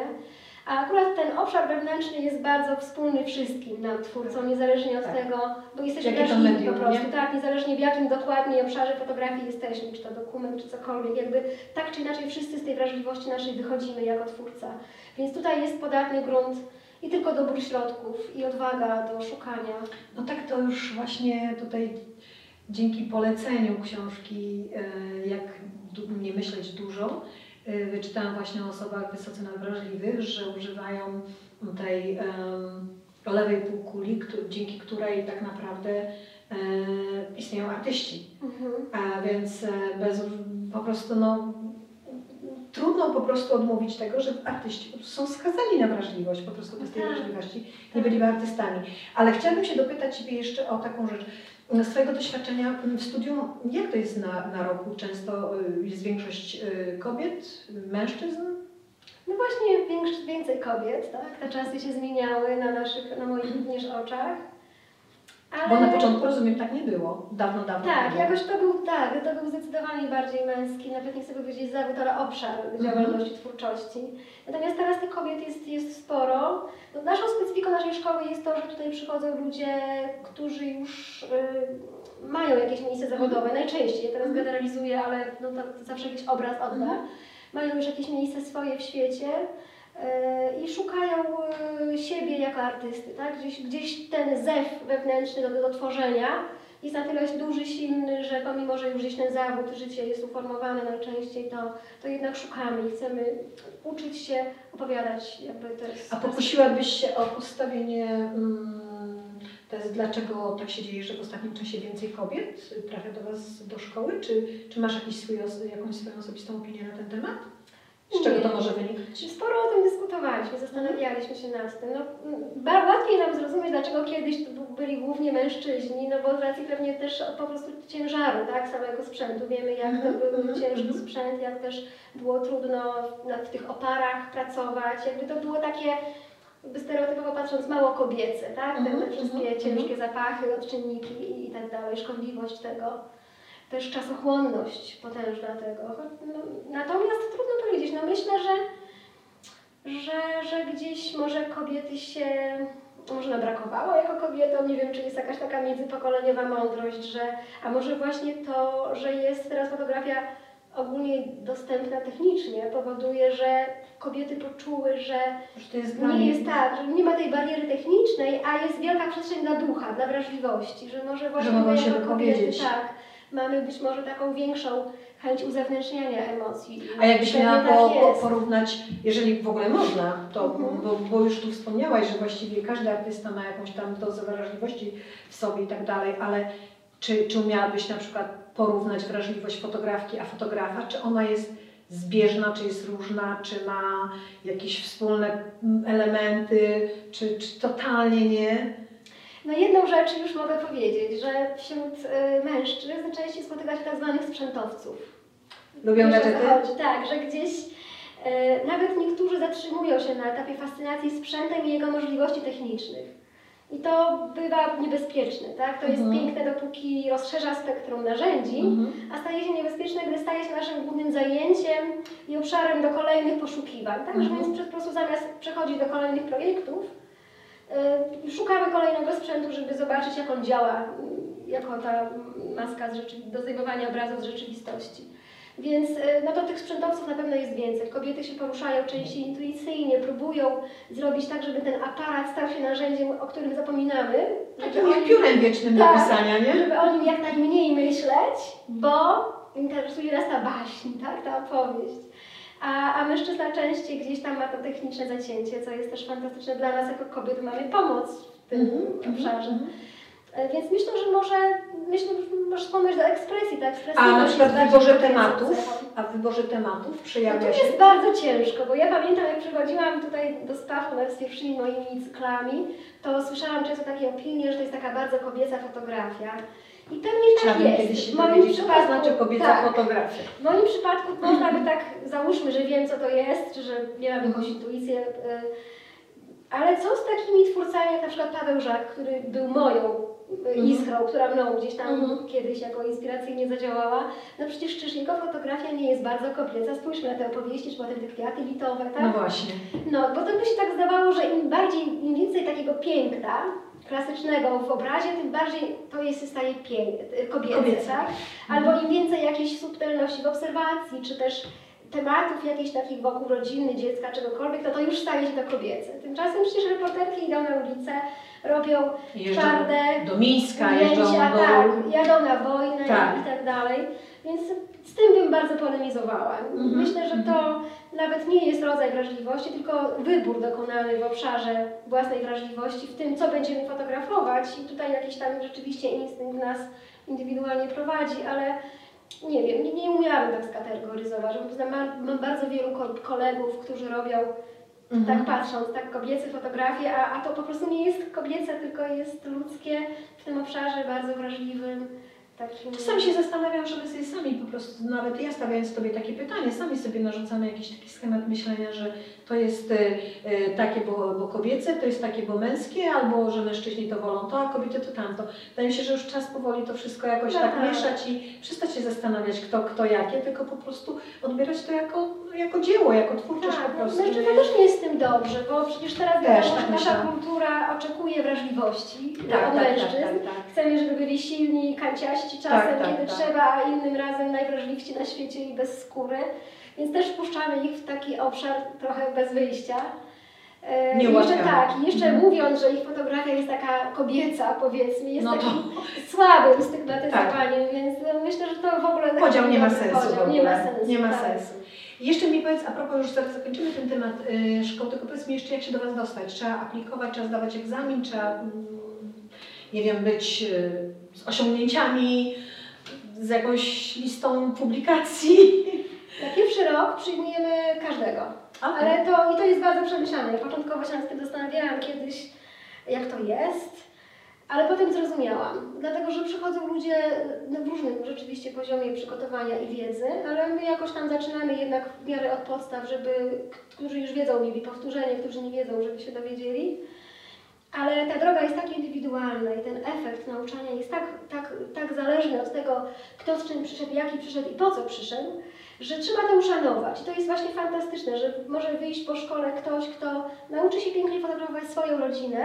A akurat ten obszar wewnętrzny jest bardzo wspólny wszystkim nam, twórcom, niezależnie od Tak. tego, bo jesteśmy wrażliwi po prostu, nie? tak, niezależnie w jakim dokładnie obszarze fotografii jesteśmy, czy to dokument, czy cokolwiek, jakby tak czy inaczej wszyscy z tej wrażliwości naszej wychodzimy jako twórca. Więc tutaj jest podatny grunt i tylko dobór środków i odwaga do szukania. No tak to już właśnie tutaj dzięki poleceniu książki e, Jak nie myśleć dużo, wyczytałam właśnie o osobach wysoce nadwrażliwych, że używają tej em, lewej półkuli, któ- dzięki której tak naprawdę e, istnieją artyści. Mhm. A więc e, bez, po prostu no, trudno po prostu odmówić tego, że artyści są skazani na wrażliwość, po prostu bez tej Tak. wrażliwości nie byliby artystami. Ale chciałabym się dopytać Ciebie jeszcze o taką rzecz. Z Twojego doświadczenia w studium, jak to jest na, na roku? Często y, jest większość y, kobiet, mężczyzn? No właśnie więcej kobiet, tak? Te czasy się zmieniały na naszych, na moich również oczach. Ale... Bo na początku, rozumiem, tak nie było. Dawno, dawno Tak, jakoś to był, tak, to był zdecydowanie bardziej męski, nawet nie chcę powiedzieć zawód, ale obszar działalności, twórczości. Natomiast teraz tych kobiet jest, jest sporo. No, naszą specyfiką naszej szkoły jest to, że tutaj przychodzą ludzie, którzy już y, mają jakieś miejsce zawodowe, najczęściej, ja teraz Mhm. generalizuję, ale no, to, to zawsze jakiś obraz odda. Mhm. Mają już jakieś miejsce swoje w świecie. Y, I szukają y, siebie jako artysty, tak? Gdzieś, gdzieś ten zew wewnętrzny do, do tworzenia jest na tyle duży, silny, że pomimo, że już gdzieś ten zawód, życie jest uformowane najczęściej, to, to jednak szukamy i chcemy uczyć się opowiadać, jakby to jest... A pokusiłabyś się o postawienie mm, tez, dlaczego tak się dzieje, że w ostatnim czasie więcej kobiet trafia do Was do szkoły? Czy, czy masz jakiś swój, jakąś swoją osobistą opinię na ten temat? Z czego to Nie. może wynikać? Sporo o tym dyskutowaliśmy, zastanawialiśmy się nad tym. No, m, ba- łatwiej nam zrozumieć, dlaczego kiedyś to byli głównie mężczyźni, no bo z racji pewnie też po prostu ciężaru, tak, samego sprzętu. Wiemy, jak to Mhm, był mhm, ciężki mhm. sprzęt, jak też było trudno w tych oparach pracować. Jakby to było takie, jakby stereotypowo patrząc, mało kobiece, tak? Te, te wszystkie ciężkie zapachy, odczynniki i tak dalej, szkodliwość tego. Też czasochłonność potężna tego. Natomiast trudno powiedzieć. No myślę, że że, że gdzieś może kobiety się, może nam brakowało jako kobietom, nie wiem, czy jest jakaś taka międzypokoleniowa mądrość, że, a może właśnie to, że jest teraz fotografia ogólnie dostępna technicznie, powoduje, że kobiety poczuły, że Że to jest nie jest tak, że nie ma tej bariery technicznej, a jest wielka przestrzeń dla ducha, dla wrażliwości, że może właśnie mogą my się kobiety, tak, mamy być może taką większą chęć uzewnętrzniania emocji. A jakbyś miała tak po, po, porównać, jeżeli w ogóle można, to, Mhm. bo, bo już tu wspomniałaś, że właściwie każdy artysta ma jakąś tam dozę wrażliwości w sobie i tak dalej, ale czy, czy umiałabyś na przykład porównać wrażliwość fotografki a fotografa? Czy ona jest zbieżna, czy jest różna, czy ma jakieś wspólne mm, elementy, czy, czy totalnie nie? No jedną rzecz już mogę powiedzieć, że wśród y, mężczyzn częściej spotyka się tak zwanych sprzętowców. Lubią gadżety? Tak, że gdzieś y, nawet niektórzy zatrzymują się na etapie fascynacji sprzętem i jego możliwości technicznych. I to bywa niebezpieczne, tak? To jest Mhm. piękne, dopóki rozszerza spektrum narzędzi, Mhm. a staje się niebezpieczne, gdy staje się naszym głównym zajęciem i obszarem do kolejnych poszukiwań. Tak, że Mhm. więc po prostu zamiast przechodzić do kolejnych projektów, szukamy kolejnego sprzętu, żeby zobaczyć, jak on działa, jako ta maska z rzeczy- do zdejmowania obrazów z rzeczywistości. Więc y, no to tych sprzętowców na pewno jest więcej. Kobiety się poruszają częściej intuicyjnie, próbują zrobić tak, żeby ten aparat stał się narzędziem, o którym zapominamy. Takim oni- piórem wiecznym do Tak. pisania, nie? żeby o nim jak najmniej myśleć, bo interesuje nas ta baśń, tak, ta opowieść. A, a mężczyzna częściej gdzieś tam ma to techniczne zacięcie, co jest też fantastyczne dla nas jako kobiet, mamy pomoc w tym Mhm, obszarze. mhm. E, Więc myślę, że może, myślę, że możesz wspomnieć do ekspresji, tak? A Ekspresyjność na przykład w wyborze tematów, a w wyborze tematów No to przejawia się... jest bardzo ciężko, bo ja pamiętam jak przychodziłam tutaj do nawet z pierwszymi moimi cyklami, to słyszałam często takie opinie, że to jest taka bardzo kobieca fotografia. I pewnie tak jest. kiedyś się W moim dowiedzieć, co przypadku- znaczy kobieca tak. fotografia. W moim przypadku można by tak, załóżmy, że wiem co to jest, czy że miałam jakąś Mhm. intuicję, y, Ale co z takimi twórcami jak na przykład Paweł Żak, który był moją y, Mhm. iskrą, która mną gdzieś tam Mhm. kiedyś jako inspiracyjnie zadziałała. No przecież czyż jego fotografia nie jest bardzo kobieca. Spójrzmy na te opowieści, czy potem te kwiaty litowe, tak? No właśnie. No, bo to by się tak zdawało, że im bardziej, im więcej takiego piękna klasycznego w obrazie, tym bardziej to jest staje kobiece, Kobiece. tak? Albo im więcej jakiejś subtelności w obserwacji, czy też tematów jakichś takich wokół rodziny, dziecka, czegokolwiek, to to już staje się to kobiece. Tymczasem przecież reporterki idą na ulicę, robią Jeżdżą twarde do Mińska, jeżdżą do... tak, jadą na wojnę Tak. i tak dalej. Więc z tym bym bardzo polemizowała. Mhm, Myślę, że to nawet nie jest rodzaj wrażliwości, tylko wybór dokonany w obszarze własnej wrażliwości, w tym, co będziemy fotografować. I tutaj jakiś tam rzeczywiście instynkt nas indywidualnie prowadzi, ale nie wiem, nie, nie umiałabym tak skategoryzować. Bo Mam, mam bardzo wielu ko- kolegów, którzy robią Mhm. tak patrząc, tak kobiece fotografie, a, a to po prostu nie jest kobiece, tylko jest ludzkie w tym obszarze bardzo wrażliwym. Takim... Czasami się zastanawiam, że my sobie sami po prostu, nawet ja stawiając Tobie takie pytanie, sami sobie narzucamy jakiś taki schemat myślenia, że to jest y, y, takie, bo, bo kobiece, to jest takie, bo męskie, albo że mężczyźni to wolą to, a kobiety to tamto. Wydaje mi się, że już czas powoli to wszystko jakoś tak, Tak. mieszać i przestać się zastanawiać, kto, kto jakie, tylko po prostu odbierać to jako, jako dzieło, jako twórczość Tak, po no, prostu. mężczyzna też nie jest z tym dobrze, bo przecież teraz Też tak nasza myślę. kultura oczekuje wrażliwości tak, od tak, tak, mężczyzn. tak, tak. Chcemy, żeby byli silni, kanciaści czasem, Tak, tak, kiedy tak. trzeba, a innym razem najwrażliwsi na świecie i bez skóry. Więc też wpuszczamy ich w taki obszar trochę bez wyjścia. E, Nie jeszcze tak, jeszcze Mhm. mówiąc, że ich fotografia jest taka kobieca, powiedzmy, jest No to- takim słabym stygmatyzowaniem, więc no, myślę, że to w ogóle Podział nie ma sensu podział. Nie ma sensu. Nie ma tak. sensu. Jeszcze mi powiedz, a propos już zaraz zakończymy ten temat y, szkoły, tylko powiedz mi jeszcze jak się do Was dostać. Trzeba aplikować, trzeba zdawać egzamin, trzeba, mm, nie wiem, być y, z osiągnięciami, z jakąś listą publikacji. Na pierwszy rok przyjmujemy każdego. Ale to, i to jest bardzo przemyślane. Początkowo się nad tym zastanawiałam kiedyś, jak to jest, ale potem zrozumiałam. Dlatego, że przychodzą ludzie na różnym rzeczywiście poziomie przygotowania i wiedzy, ale my jakoś tam zaczynamy jednak w miarę od podstaw, żeby, którzy już wiedzą, mieli powtórzenie, którzy nie wiedzą, żeby się dowiedzieli. Ale ta droga jest tak indywidualna i ten efekt nauczania jest tak, tak, tak zależny od tego, kto z czym przyszedł, jaki przyszedł i po co przyszedł, że trzeba to uszanować. I to jest właśnie fantastyczne, że może wyjść po szkole ktoś, kto nauczy się pięknie fotografować swoją rodzinę,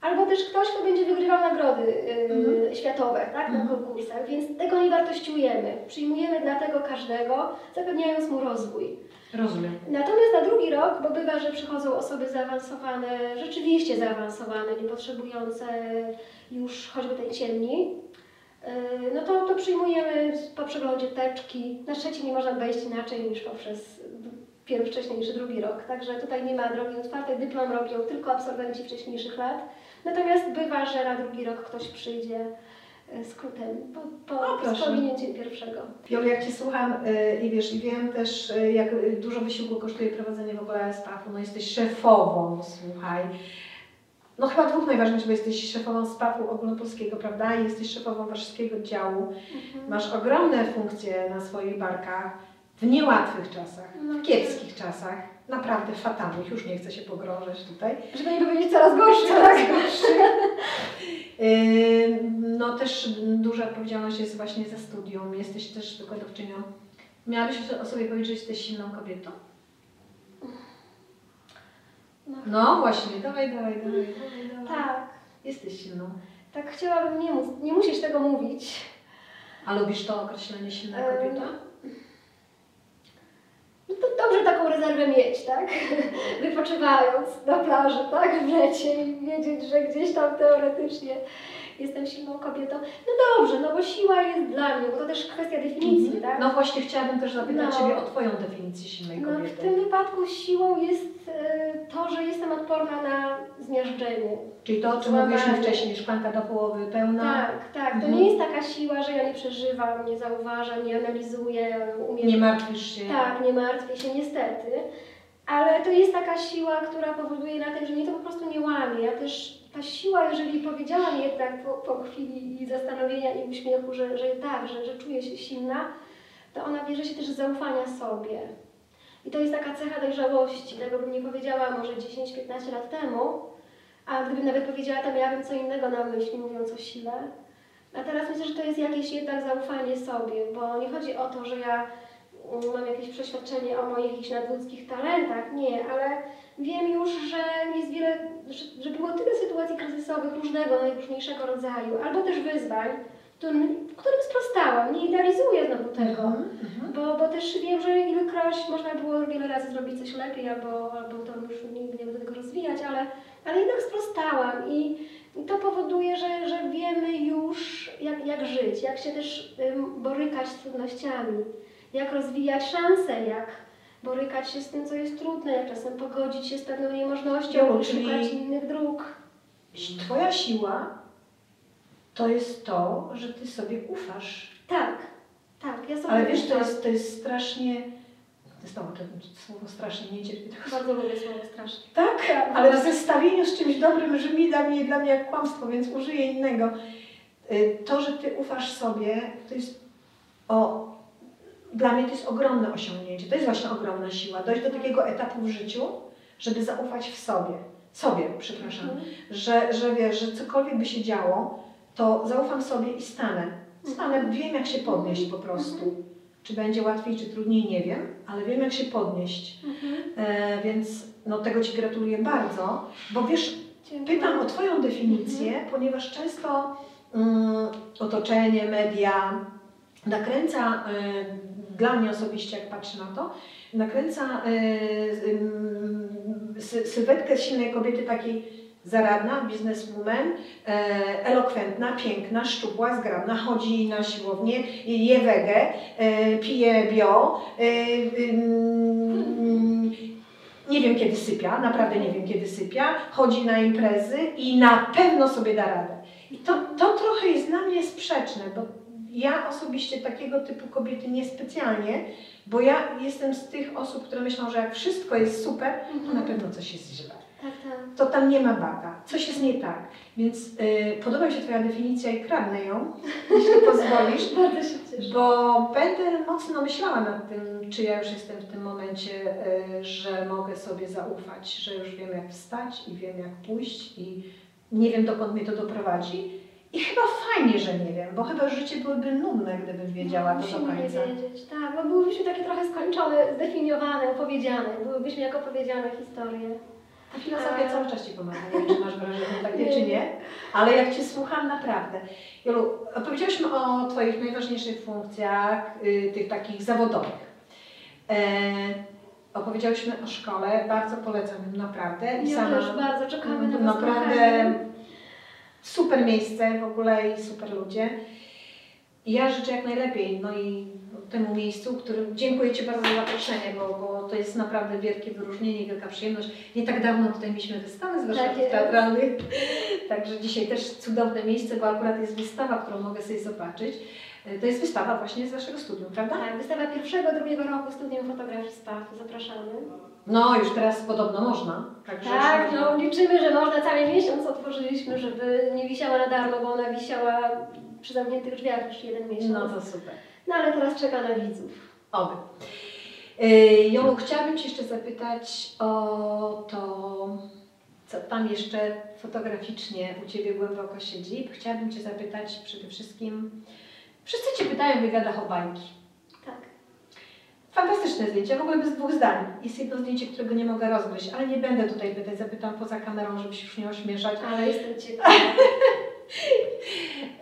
albo też ktoś, kto będzie wygrywał nagrody yy, Mhm. światowe tak, na Mhm. konkursach, więc tego nie wartościujemy. Przyjmujemy dlatego każdego, zapewniając mu rozwój. rozumiem. Natomiast na drugi rok, bo bywa, że przychodzą osoby zaawansowane, rzeczywiście zaawansowane, nie potrzebujące już choćby tej ciemni, no to, to przyjmujemy po przeglądzie teczki. Na trzeci nie można wejść inaczej niż poprzez pierwszy, wcześniejszy, drugi rok. Także tutaj nie ma drogi otwartej. Dyplom robią tylko absolwenci wcześniejszych lat. Natomiast bywa, że na drugi rok ktoś przyjdzie yy, skrótem po, po, pominięciem pierwszego. Jolu, jak Cię słucham y, i wiesz, i wiem też, y, jak dużo wysiłku kosztuje prowadzenie w ogóle stafu, no jesteś szefową, słuchaj. No chyba dwóch najważniejszych, bo jesteś szefową stafu ogólnopolskiego, prawda? I jesteś szefową warszawskiego działu. Masz ogromne funkcje na swoich barkach w niełatwych czasach, No, w kiepskich czasach, naprawdę fatalnych, już nie chcę się pogrążać tutaj. Żeby nie powiedzieć coraz gorszy. Coraz gorszy. No też duża odpowiedzialność jest właśnie za studium. Jesteś też wykładowczynią. Miałabyś o sobie powiedzieć, że jesteś silną kobietą? No, No właśnie, dawaj, dawaj, dawaj, dawaj, dawaj. tak. Jesteś silną. Tak chciałabym nie móc, nie musisz tego mówić. A lubisz to określenie silna kobieta? No to dobrze taką rezerwę mieć, tak? Wypoczywając na plaży, tak? W lecie i wiedzieć, że gdzieś tam teoretycznie jestem silną kobietą. No dobrze, no bo siła jest dla mnie, bo to też kwestia definicji, tak? No właśnie chciałabym też zapytać No. Ciebie o Twoją definicję silnej No, w kobiety. tym wypadku siłą jest e, to, że jestem odporna na zmiażdżenie. Czyli to, o czym mówiliśmy wcześniej, szklanka do połowy pełna. Tak, tak. To Mhm. nie jest taka siła, że ja nie przeżywam, nie zauważam, nie analizuję, umiem Nie martwisz się. Tak, nie martwię się niestety, ale to jest taka siła, która powoduje na tym, że mnie to po prostu nie łamie. Ja też, ta siła, jeżeli powiedziałam jednak po, po chwili zastanowienia i uśmiechu, że, że tak, że, że czuję się silna, to ona bierze się też z zaufania sobie. I to jest taka cecha dojrzałości, tego bym nie powiedziała może 10-15 lat temu, a gdybym nawet powiedziała, to miałabym co innego na myśli, mówiąc o sile. A teraz myślę, że to jest jakieś jednak zaufanie sobie, bo nie chodzi o to, że ja mm, mam jakieś przeświadczenie o moich jakichś nadludzkich talentach, nie, ale wiem już, że jest wiele, że, że było tyle sytuacji kryzysowych różnego, najróżniejszego rodzaju, albo też wyzwań, którym, którym sprostałam. Nie idealizuję znowu tego, Mhm, mhm. bo, bo też wiem, że ilekroć można było wiele razy zrobić coś lepiej, albo, albo to już nigdy nie będę tego rozwijać, ale, ale jednak sprostałam i, i to powoduje, że, że wiemy już jak, jak żyć, jak się też borykać z trudnościami, jak rozwijać szanse, jak borykać się z tym, co jest trudne, czasem pogodzić się z pewną niemożnością Jolu, i czyli- szukać innych dróg. Twoja siła to jest to, że ty sobie ufasz. Tak, tak, ja sobie Ale wiesz, to jest, to jest strasznie. Znowu to słowo strasznie nie cierpię tego Bardzo lubię słowo strasznie. Tak, ale w zestawieniu z czymś dobrym brzmi dla mnie, dla mnie jak kłamstwo, więc użyję innego. Y, To, że ty ufasz sobie, to jest o, dla mnie to jest ogromne osiągnięcie. To jest właśnie ogromna siła. Dojść do takiego etapu w życiu, żeby zaufać w sobie. Sobie, przepraszam. Mhm. Że, że wiesz, że cokolwiek by się działo, to zaufam sobie i stanę. Stanę, wiem jak się podnieść po prostu. Czy będzie łatwiej, czy trudniej, nie wiem, ale wiem jak się podnieść. Mhm. E, więc no, tego Ci gratuluję bardzo, bo wiesz, Dziękuję. pytam o Twoją definicję, ponieważ często mm, otoczenie, media nakręca, y, dla mnie osobiście, jak patrzę na to, nakręca sy, sylwetkę silnej kobiety takiej zaradna, bizneswoman, e, elokwentna, piękna, szczupła, zgrabna, chodzi na siłownię, je wege, e, pije bio, e, nie wiem kiedy sypia, naprawdę nie wiem kiedy sypia, chodzi na imprezy i na pewno sobie da radę. I to, to trochę jest dla mnie sprzeczne, bo ja osobiście takiego typu kobiety niespecjalnie, bo ja jestem z tych osób, które myślą, że jak wszystko jest super, to na pewno coś jest źle. Tak, tak. To tam nie ma bata, coś jest nie tak. Więc y, podoba mi się Twoja definicja i kradnę ją, jeśli pozwolisz. Bardzo się cieszę. Bo będę mocno myślała nad tym, czy ja już jestem w tym momencie, y, że mogę sobie zaufać, że już wiem jak wstać i wiem jak pójść i nie wiem dokąd mnie to doprowadzi. I chyba fajnie, że nie wiem, bo chyba życie byłoby nudne, gdybym wiedziała to do końca. wiedzieć. Tak, bo byłybyśmy takie trochę skończone, zdefiniowane, opowiedziane. Byłybyśmy jak opowiedziane historie. Ta filozofia cały czas Ci pomaga, nie wiem, czy masz wrażenie takie, czy nie, ale jak Cię słucham, naprawdę. Jolu, opowiedziałyśmy o Twoich najważniejszych funkcjach, y, tych takich zawodowych. E, opowiedziałyśmy o szkole, bardzo polecam ją naprawdę. I Ja sama, też bardzo czekamy na Was Naprawdę kochani. Super miejsce w ogóle i super ludzie. I ja życzę jak najlepiej, no i temu miejscu, którym dziękuję Ci bardzo za zaproszenie, bo, bo to jest naprawdę wielkie wyróżnienie, wielka przyjemność. Nie tak dawno tutaj mieliśmy wystawę z Tak warsztatów jest. teatralnych, także dzisiaj też cudowne miejsce, bo akurat jest wystawa, którą mogę sobie zobaczyć. E, To jest wystawa właśnie z Waszego studium, prawda? Tak, wystawa pierwszego, drugiego roku studium fotografii SPAF. Zapraszamy. No, już teraz podobno można. Także Tak, no liczymy, że można cały miesiąc otworzyliśmy, żeby nie wisiała na darmo, bo ona wisiała przy zamkniętych drzwiach już jeden miesiąc. No to super. No ale teraz czeka na widzów. Oby. Yy, Jolu, chciałabym Cię jeszcze zapytać o to, co tam jeszcze fotograficznie u Ciebie głęboko siedzi. Chciałabym Cię zapytać przede wszystkim, wszyscy Cię pytają w wywiadach o bajki. Tak. Fantastyczne zdjęcie, w ogóle bez dwóch zdań. Jest jedno zdjęcie, którego nie mogę rozgryźć, ale nie będę tutaj pytać, zapytam poza kamerą, żeby się już nie ośmieszać. Ale jestem ciekawa.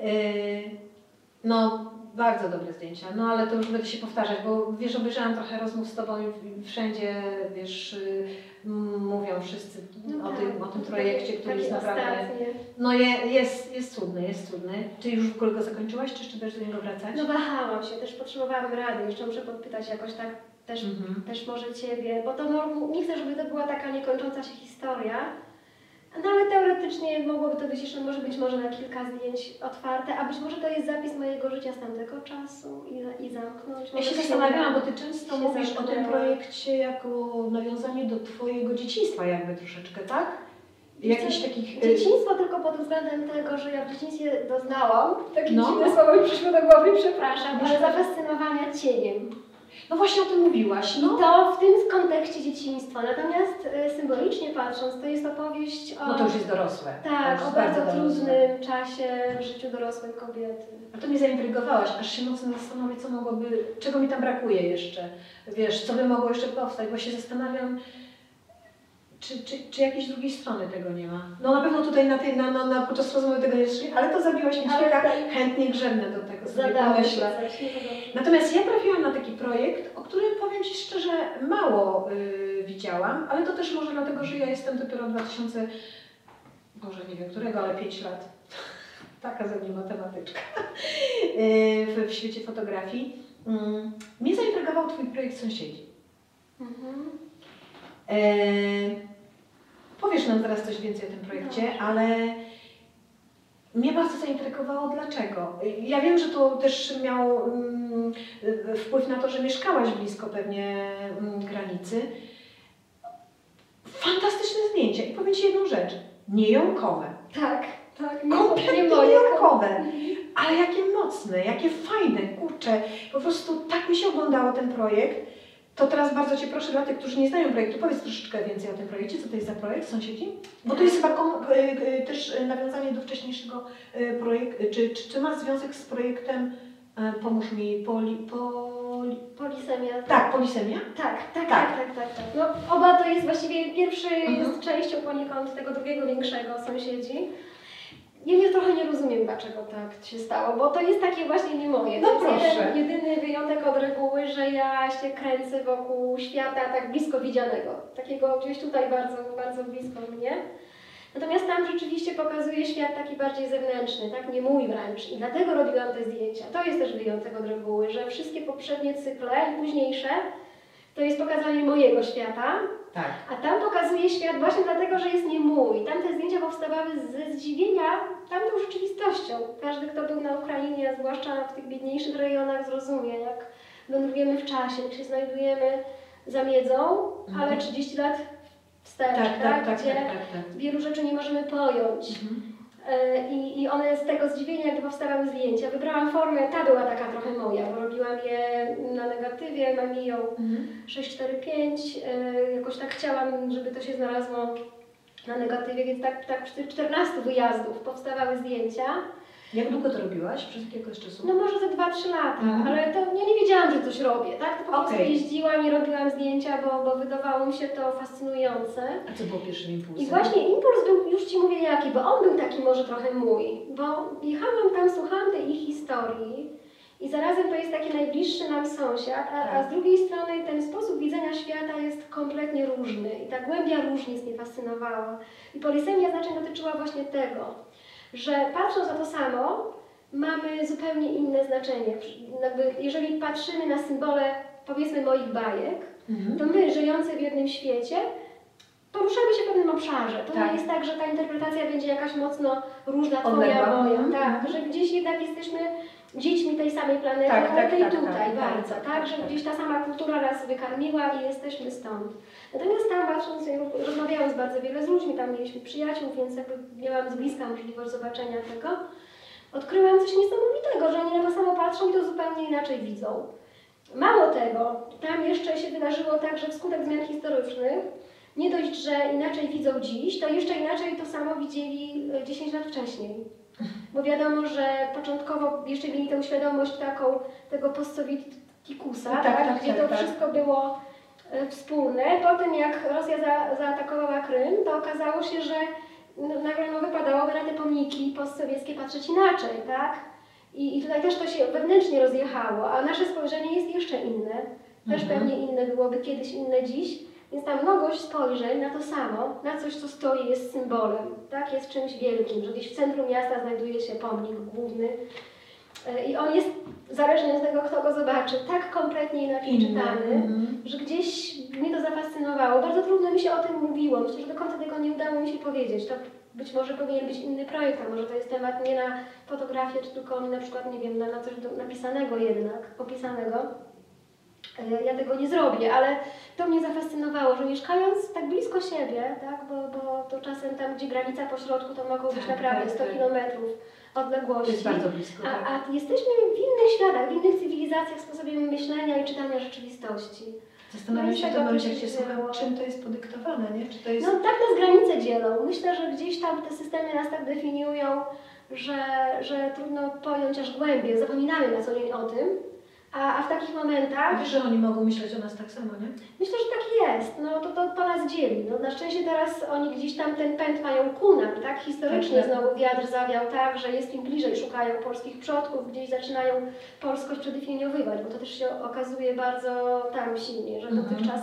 Yy, No, bardzo dobre zdjęcia, no ale to już będę się powtarzać, bo wiesz, obejrzałam trochę rozmów z Tobą i wszędzie, wiesz, m- mówią wszyscy No o, tak. tym, o tym projekcie, który jest naprawdę, ostatnie. no je, jest, jest cudny, jest cudny. Czy już w ogóle go zakończyłaś, czy jeszcze będziesz do niego wracać? No wahałam się, też potrzebowałam rady, jeszcze muszę podpytać jakoś tak też, Mhm. też może Ciebie, bo to no, nie chcę, żeby to była taka niekończąca się historia, no ale teoretycznie mogłoby to być jeszcze, może być może na kilka zdjęć otwarte, a być może to jest zapis mojego życia z tamtego czasu i, i zamknąć. Ja się zastanawiałam, bo Ty często mówisz o tym zamknęła. projekcie jako nawiązanie do Twojego dzieciństwa jakby troszeczkę, tak? Jakichś takich... yy, Dzieciństwo tylko pod względem tego, że ja w dzieciństwie doznałam, takie No. dziwne słowo mi przyszło do głowy, przepraszam, ale zafascynowania cieniem. No właśnie o tym mówiłaś. No, to w tym kontekście dzieciństwa. Natomiast e, symbolicznie patrząc, to jest opowieść o, no to już jest dorosłe. Tak, o bardzo dorosłe. trudnym czasie w życiu dorosłej kobiety. A to mnie zaintrygowałaś, aż się mocno zastanowię, co mogłoby, czego mi tam brakuje jeszcze. Wiesz, co by mogło jeszcze powstać, bo się zastanawiam, czy, czy, czy jakiejś drugiej strony tego nie ma. No na pewno tutaj na tej, na, na, na, podczas rozmowy tego nie szli, ale to zabiłaś mi świeka, chętnie grzebnę do tego sobie pomyślę. Natomiast ja trafiłam na taki projekt, o którym powiem Ci szczerze, mało y, widziałam, ale to też może dlatego, że ja jestem dopiero 2000, może nie wiem którego, ale 5 lat. Taka ze mnie matematyczka y, w, w świecie fotografii. Mm, Mnie zaintrygował Twój projekt Sąsiedzi. Mhm. Powiesz nam zaraz coś więcej o tym projekcie, ale mnie bardzo zaintrygowało dlaczego. Ja wiem, że to też miało mm, wpływ na to, że mieszkałaś blisko pewnie mm, granicy. Fantastyczne zdjęcia i powiem Ci jedną rzecz. Niejąkowe. Tak, tak, nie, Kompletnie nie moje. niejąkowe. Ale jakie mocne, jakie fajne, kurczę. Po prostu tak mi się oglądało ten projekt. To teraz bardzo Cię proszę dla tych, którzy nie znają projektu, powiedz troszeczkę więcej o tym projekcie. Co to jest za projekt, sąsiedzi? Bo to jest chyba kom, y, y, też y, nawiązanie do wcześniejszego y, projektu. Czy, czy, czy ma związek z projektem, y, pomóż mi, poli, poli, Polisemia. tak, polisemia? Tak, tak, Tak. tak, tak, tak, tak. No, oba to jest właściwie, pierwszy Mhm. jest częścią poniekąd tego drugiego większego sąsiedzi. Ja nie, trochę nie rozumiem, dlaczego tak się stało, bo to jest takie właśnie nie moje. No to jest proszę. jeden, jedyny wyjątek od reguły, że ja się kręcę wokół świata tak blisko widzianego. Takiego gdzieś tutaj bardzo, bardzo blisko mnie. Natomiast tam rzeczywiście pokazuje świat taki bardziej zewnętrzny, tak nie mój wręcz. I dlatego robiłam te zdjęcia. To jest też wyjątek od reguły, że wszystkie poprzednie cykle i późniejsze to jest pokazanie mojego świata, Tak. a tam pokazuje świat właśnie dlatego, że jest nie mój. Tamte zdjęcia powstawały ze zdziwienia tamtą rzeczywistością. Każdy, kto był na Ukrainie, a zwłaszcza w tych biedniejszych rejonach, zrozumie, jak wędrujemy w czasie, jak się znajdujemy za miedzą, Mhm. ale 30 lat wstecz, Tak, tak, tak, tak, gdzie tak, tak. wielu rzeczy nie możemy pojąć. Mhm. E, I, I one z tego zdziwienia, gdy powstawały zdjęcia, wybrałam formę, ta była taka trochę moja, bo robiłam je na negatywie, mamiją Mhm. 645, e, jakoś tak chciałam, żeby to się znalazło na negatywie, więc tak, tak przy tych 14 wyjazdów powstawały zdjęcia. Jak długo to robiłaś? Przez jakiego czasu? No może ze 2-3 lata, Mhm. ale to ja nie wiedziałam, że coś robię, tak? To po prostu jeździłam i robiłam zdjęcia, bo, bo wydawało mi się to fascynujące. A co było pierwszym impulsem? I właśnie impuls był, już Ci mówię jaki, bo on był taki może trochę mój, bo jechałam tam, słuchałam tej ich historii i zarazem to jest taki najbliższy nam sąsiad, a, a z drugiej strony ten sposób widzenia świata jest kompletnie różny i ta głębia różnic mnie fascynowała. I polisemia znaczeń dotyczyła właśnie tego, że patrząc na to samo, mamy zupełnie inne znaczenie. Jeżeli patrzymy na symbole, powiedzmy, moich bajek, Mhm. to my, żyjący w jednym świecie, poruszamy się w pewnym obszarze. To Tak. nie jest tak, że ta interpretacja będzie jakaś mocno różna, twoja, moja. Mhm. Tak, że gdzieś jednak jesteśmy dziećmi tej samej planety, Tak, ale tak, tej tak, tutaj bardzo, tak, tak, tak, że tak. gdzieś ta sama kultura nas wykarmiła i jesteśmy stąd. Natomiast tam patrząc, z bardzo wiele z ludźmi, tam mieliśmy przyjaciół, więc jakby miałam z bliska możliwość zobaczenia tego. Odkryłam coś niesamowitego, że oni na to samo patrzą i to zupełnie inaczej widzą. Mało tego, tam jeszcze się wydarzyło tak, że wskutek zmian historycznych, nie dość, że inaczej widzą dziś, to jeszcze inaczej to samo widzieli e, 10 lat wcześniej. Bo wiadomo, że początkowo jeszcze mieli tę świadomość taką tego postsowitikusa, Tak, tak, tak, gdzie tak, to tak. wszystko było e, wspólne. Potem jak Rosja za, zaatakowała Krym, to okazało się, że no, nagle no, wypadałoby na te pomniki postsowieckie patrzeć inaczej, tak? I, I tutaj też to się wewnętrznie rozjechało, a nasze spojrzenie jest jeszcze inne. Też Mhm. pewnie inne byłoby kiedyś, inne dziś. Więc ta mnogość spojrzeń na to samo, na coś, co stoi, jest symbolem, tak? Jest czymś wielkim, że gdzieś w centrum miasta znajduje się pomnik główny i on jest, zależnie od tego, kto go zobaczy, tak kompletnie inaczej Inny. czytany, Mhm. że gdzieś mnie to zafascynowało. Bardzo trudno mi się o tym mówiło. Myślę, że do końca tego nie udało mi się powiedzieć. To być może powinien być inny projekt, a może to jest temat nie na fotografię, czy tylko na przykład, nie wiem, na, na coś do, napisanego jednak, opisanego. E, Ja tego nie zrobię, ale to mnie zafascynowało, że mieszkając tak blisko siebie, tak, bo, bo to czasem tam, gdzie granica pośrodku to mogą być Tak, naprawdę tak, 100 tak. kilometrów To odległości. jest bardzo blisko. tak. A, a jesteśmy w innych światach, w innych cywilizacjach, sposobie myślenia i czytania rzeczywistości. Zastanawiam No się to jak się słucham, czym to jest podyktowane, nie? Czy to jest... No tak nas granice dzielą. Myślę, że gdzieś tam te systemy nas tak definiują, że, że trudno pojąć aż głębiej. Zapominamy na co dzień o tym. A, a w takich momentach Wiesz, że oni mogą myśleć o nas tak samo, nie? myślę, że tak jest. No to, to, to nas dzieli. No, na szczęście teraz oni gdzieś tam ten pęd mają ku nam, tak? Historycznie Tak, tak. znowu wiatr zawiał tak, że jest im bliżej, szukają polskich przodków, gdzieś zaczynają polskość przedefiniowywać, bo to też się okazuje bardzo tam silnie, że Mhm. dotychczas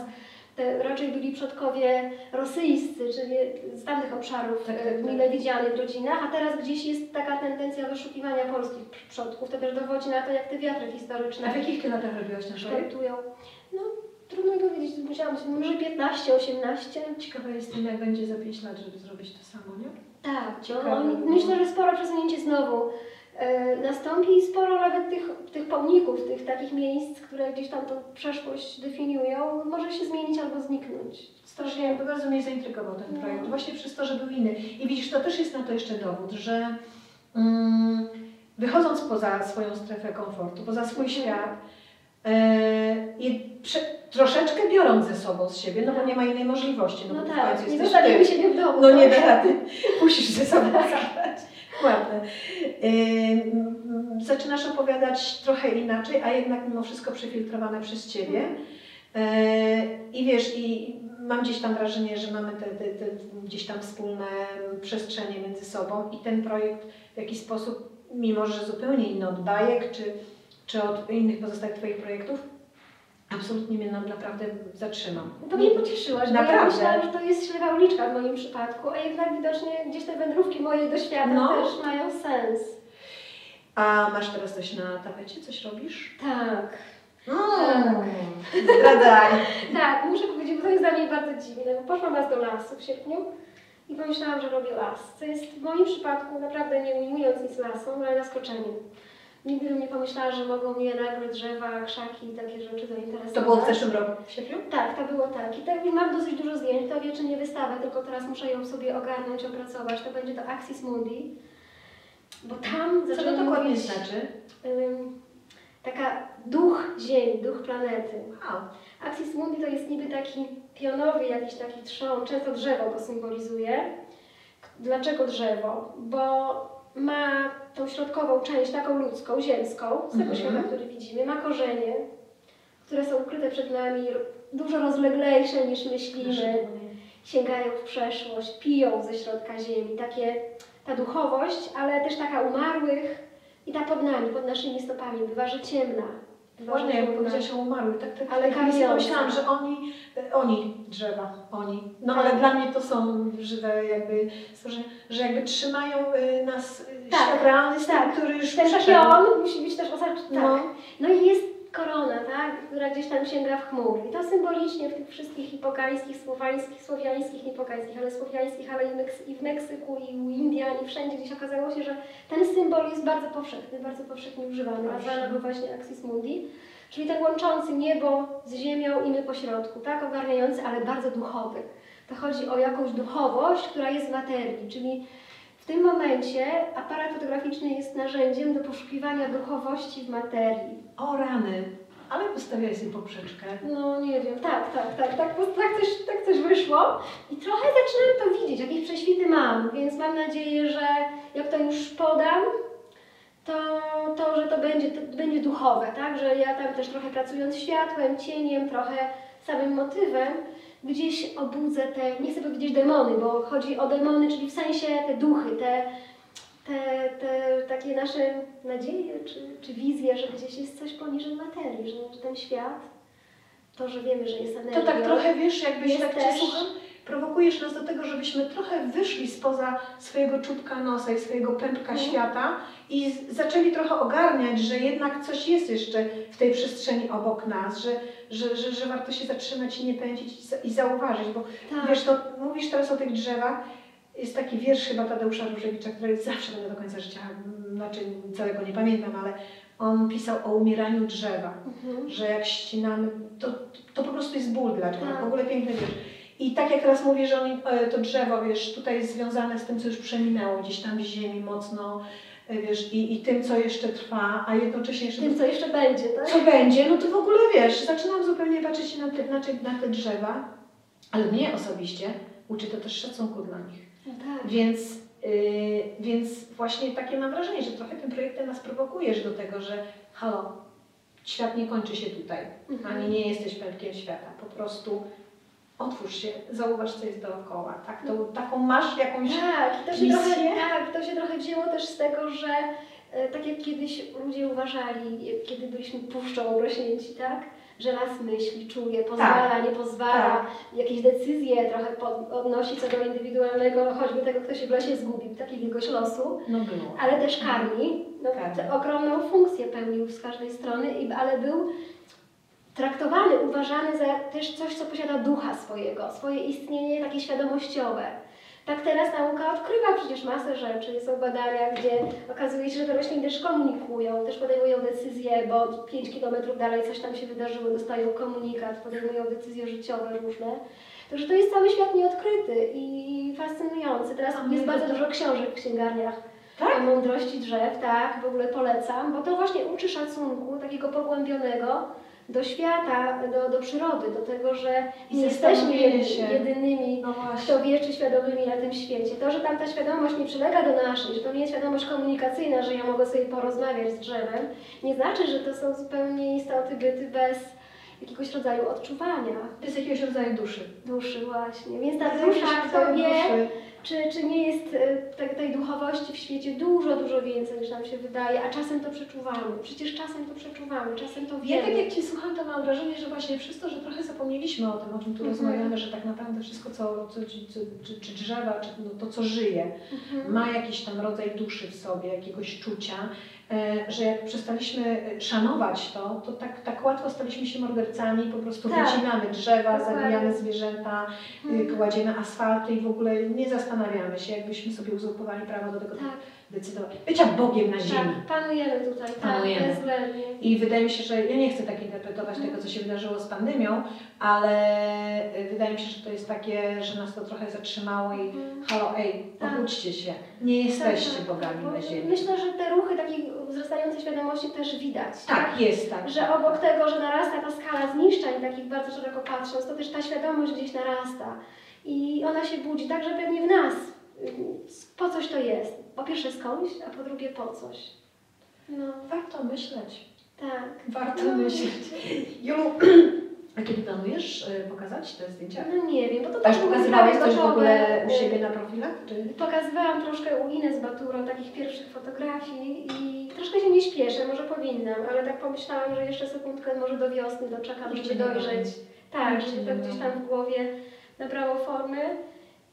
te raczej byli przodkowie rosyjscy, czyli z tamtych obszarów Tak, tak, tak, tak. mile widzianych w rodzinach, a teraz gdzieś jest taka tendencja wyszukiwania polskich przodków. To też dowodzi na to, jak te wiatry historyczne A w jakich kilometrach robiłaś projekt? kształtują. No, trudno mi powiedzieć, musiałam sobie, może 15, 18. Ciekawa jestem, jak będzie za 5 lat, żeby zrobić to samo, nie? Tak, no, myślę, że sporo przesunięcie znowu e, nastąpi i sporo nawet tych, tych pomników, tych takich miejsc, które gdzieś tam tą przeszłość definiują, może się zmienić albo zniknąć. Strasznie, bardzo mnie zaintrygował ten No. projekt, właśnie przez to, że był inny. I widzisz, to też jest na to jeszcze dowód, że mm, wychodząc poza swoją strefę komfortu, poza swój Mhm. świat, e, i prze, troszeczkę biorąc ze sobą z siebie, no bo nie ma innej możliwości, no, No tak, nie zostawimy ty. siebie w domu. No nie tak? rady, musisz ze sobą zabrać. Ładne. Zaczynasz opowiadać trochę inaczej, a jednak mimo wszystko przefiltrowane przez Ciebie. Yy, I wiesz, i mam gdzieś tam wrażenie, że mamy te, te, te gdzieś tam wspólne przestrzenie między sobą i ten projekt w jakiś sposób, mimo że zupełnie inny od bajek czy, czy od innych pozostałych Twoich projektów, absolutnie mnie nam naprawdę zatrzymał. To mnie pocieszyłaś, bo ja Naprawdę. myślałam, że to jest ślepa uliczka w moim przypadku, a jednak widocznie gdzieś te wędrówki moje do świata No. też mają sens. A masz teraz coś na tapecie? Coś robisz? Tak. Mm, Zdradzaj. Tak, muszę powiedzieć, bo to jest dla mnie bardzo dziwne, bo poszłam raz do lasu w sierpniu i pomyślałam, że robię las, co jest w moim przypadku naprawdę nie ujmując nic lasom, ale zaskoczeniem. Nigdy bym nie pomyślała, że mogą mnie nagle drzewa, krzaki i takie rzeczy zainteresować. To było w zeszłym roku, w sierpniu? Tak, to było tak. I tak mam dosyć dużo zdjęć, to wie, czy nie wystawę, tylko teraz muszę ją sobie ogarnąć, opracować. To będzie to Axis Mundi, bo tam Co to dokładnie mówić, znaczy? ym, taka duch Ziemi, duch planety. Wow. Axis Mundi to jest niby taki pionowy jakiś taki trzon, często drzewo go symbolizuje. Dlaczego drzewo? Bo ma tą środkową część taką ludzką, ziemską, z tego Mhm. świata, który widzimy, ma korzenie, które są ukryte przed nami, dużo rozleglejsze niż myślimy, sięgają w przeszłość, piją ze środka ziemi, takie, ta duchowość, ale też taka umarłych i ta pod nami, pod naszymi stopami, bywa, że ciemna. Ładnie, jak powiedziałaś o umarłych, tak, tak Ale ale kamieniąca. myślałam, że oni, e, oni, drzewa, oni. No ale Tak. dla mnie to są żywe jakby stworzenia, że jakby trzymają y, nas Tak, realny z tym, tak. który już Ten pion musi być też osaczony. Tak. No. No i jest korona, tak, która gdzieś tam sięga w chmury. I to symbolicznie w tych wszystkich hipokańskich, słowańskich, słowiańskich, nie pokańskich, ale słowiańskich, ale i, Meks- i w Meksyku, i u Indian, i wszędzie gdzieś okazało się, że ten symbol jest bardzo powszechny, bardzo powszechnie używany. Nazwano go właśnie Axis Mundi, czyli ten łączący niebo z ziemią i my pośrodku, tak, ogarniający, ale bardzo duchowy. To chodzi o jakąś duchowość, która jest w materii, czyli w tym momencie aparat fotograficzny jest narzędziem do poszukiwania duchowości w materii. O rany, ale postawiłaś sobie poprzeczkę. No nie wiem, tak, tak, tak, tak, tak, tak, coś, tak coś wyszło. I trochę zaczynam to widzieć, jakieś prześwity mam, więc mam nadzieję, że jak to już podam, to, to że to będzie, to będzie duchowe, tak, że ja tam też trochę pracując światłem, cieniem, trochę samym motywem, gdzieś obudzę te, nie chcę powiedzieć demony, bo chodzi o demony, czyli w sensie te duchy, te, te, te takie nasze nadzieje czy, czy wizje, że gdzieś jest coś poniżej materii, że, że ten świat, to, że wiemy, że jest energia. To tak trochę wiesz, jakbyś tak Cię słucham, prowokujesz nas do tego, żebyśmy trochę wyszli spoza swojego czubka nosa i swojego pępka Mhm. świata i zaczęli trochę ogarniać, że jednak coś jest jeszcze w tej przestrzeni obok nas, że, że, że, że warto się zatrzymać i nie pędzić i, za, i zauważyć, bo tak. wiesz, to mówisz teraz o tych drzewach, jest taki wiersz chyba Tadeusza Różewicza, który zawsze będę do końca życia, mm, znaczy całego nie pamiętam, ale on pisał o umieraniu drzewa Mhm. że jak ścinamy, to, to po prostu jest ból dla drzewa. Tak. W ogóle piękny wiersz. I tak jak teraz mówię, że oni, e, to drzewo, wiesz, tutaj jest związane z tym, co już przeminęło gdzieś tam w ziemi mocno, wiesz, i, i tym, co jeszcze trwa, a jednocześnie jeszcze Tym, co jeszcze będzie, tak? co będzie, no to w ogóle wiesz, zaczynam zupełnie patrzeć na te, na te, na te drzewa, ale mnie osobiście uczy to też szacunku dla nich. No tak. Więc, yy, więc właśnie takie mam wrażenie, że trochę tym projektem nas prowokujesz do tego, że halo, świat nie kończy się tutaj, Mhm. ani nie jesteś pępkiem świata. Po prostu otwórz się, zauważ, co jest dookoła. Tak? To, taką masz jakąś Tak, to się, misję? trochę, tak, to się trochę wzięło też z tego, że e, tak jak kiedyś ludzie uważali, kiedy byliśmy puszczą rośnięci, tak? Że las myśli, czuje, pozwala, nie pozwala, Tak. jakieś decyzje trochę odnosi co do indywidualnego, choćby tego, kto się w lesie zgubił, takiej wielkość losu, no było. ale też karmi. No, tę ogromną funkcję pełnił z każdej strony, ale był traktowany, uważany za też coś, co posiada ducha swojego, swoje istnienie takie świadomościowe. Tak teraz nauka odkrywa przecież masę rzeczy. Są badania, gdzie okazuje się, że te rośliny też komunikują, też podejmują decyzje, bo 5 kilometrów dalej coś tam się wydarzyło, dostają komunikat, podejmują decyzje życiowe różne. Także to jest cały świat nieodkryty i fascynujący. Teraz A jest bardzo to- dużo książek w księgarniach Tak? o mądrości drzew, tak, w ogóle polecam, bo to właśnie uczy szacunku takiego pogłębionego do świata, do, do przyrody, do tego, że I nie jesteśmy jedynymi, No kto wie, czy świadomymi na tym świecie. To, że tam ta świadomość nie przylega do naszej, że to nie jest świadomość komunikacyjna, że ja mogę sobie porozmawiać z drzewem, nie znaczy, że to są zupełnie istoty byty bez jakiegoś rodzaju odczuwania To jest jakiegoś rodzaju duszy. duszy właśnie. Więc ta dusza jakiś w rodzaj sobie duszy. Czy, czy nie jest e, tej, tej duchowości w świecie dużo, dużo więcej niż nam się wydaje, a czasem to przeczuwamy. Przecież czasem to przeczuwamy, czasem to Ja tak wiemy. jak Cię słucham, to mam wrażenie, że właśnie przez to, że trochę zapomnieliśmy o tym, o czym tu Mhm. rozmawiamy, że tak naprawdę wszystko, co, co, co, czy, czy drzewa, czy no, to, co żyje, Mhm. ma jakiś tam rodzaj duszy w sobie, jakiegoś czucia, że jak przestaliśmy e, szanować to, to tak, tak łatwo staliśmy się mordercami, po prostu Tak. wycinamy drzewa, Dokładnie. zabijamy zwierzęta, Mhm. y, kładziemy asfalty i w ogóle nie zastanawiamy się, jakbyśmy sobie uzurpowali prawo do tego Tak, decydować. Bycia Bogiem na ziemi. tak, panujemy tutaj, Panujemy. tak, bezwzględnie. I wydaje mi się, że ja nie chcę tak interpretować tego, co się wydarzyło z pandemią, ale y, wydaje mi się, że to jest takie, że nas to trochę zatrzymało i Mhm. halo, ej, Tak. obudźcie się. Nie jesteście Tak, bogami bo na ziemi. Myślę, że te ruchy takiej wzrastającej świadomości też widać. Tak, jest tak. Że obok tego, że narasta ta skala zniszczeń, takich bardzo szeroko patrząc, to też ta świadomość gdzieś narasta. I ona się budzi także pewnie w nas. Po coś to jest. Po pierwsze skądś, a po drugie po coś. No, Warto myśleć. tak. Warto No. myśleć. Julu, a kiedy planujesz y, pokazać te zdjęcia? No nie wiem, bo to A tak już pokazywałeś coś w ogóle u y, siebie na profilach? Czy? Pokazywałam troszkę u Ines Baturo takich pierwszych fotografii i troszkę się nie śpieszę, może powinnam, ale tak pomyślałam, że jeszcze sekundkę może do wiosny doczekam, żeby dojrzeć. Tak, żeby to gdzieś tam w głowie nabrało formy.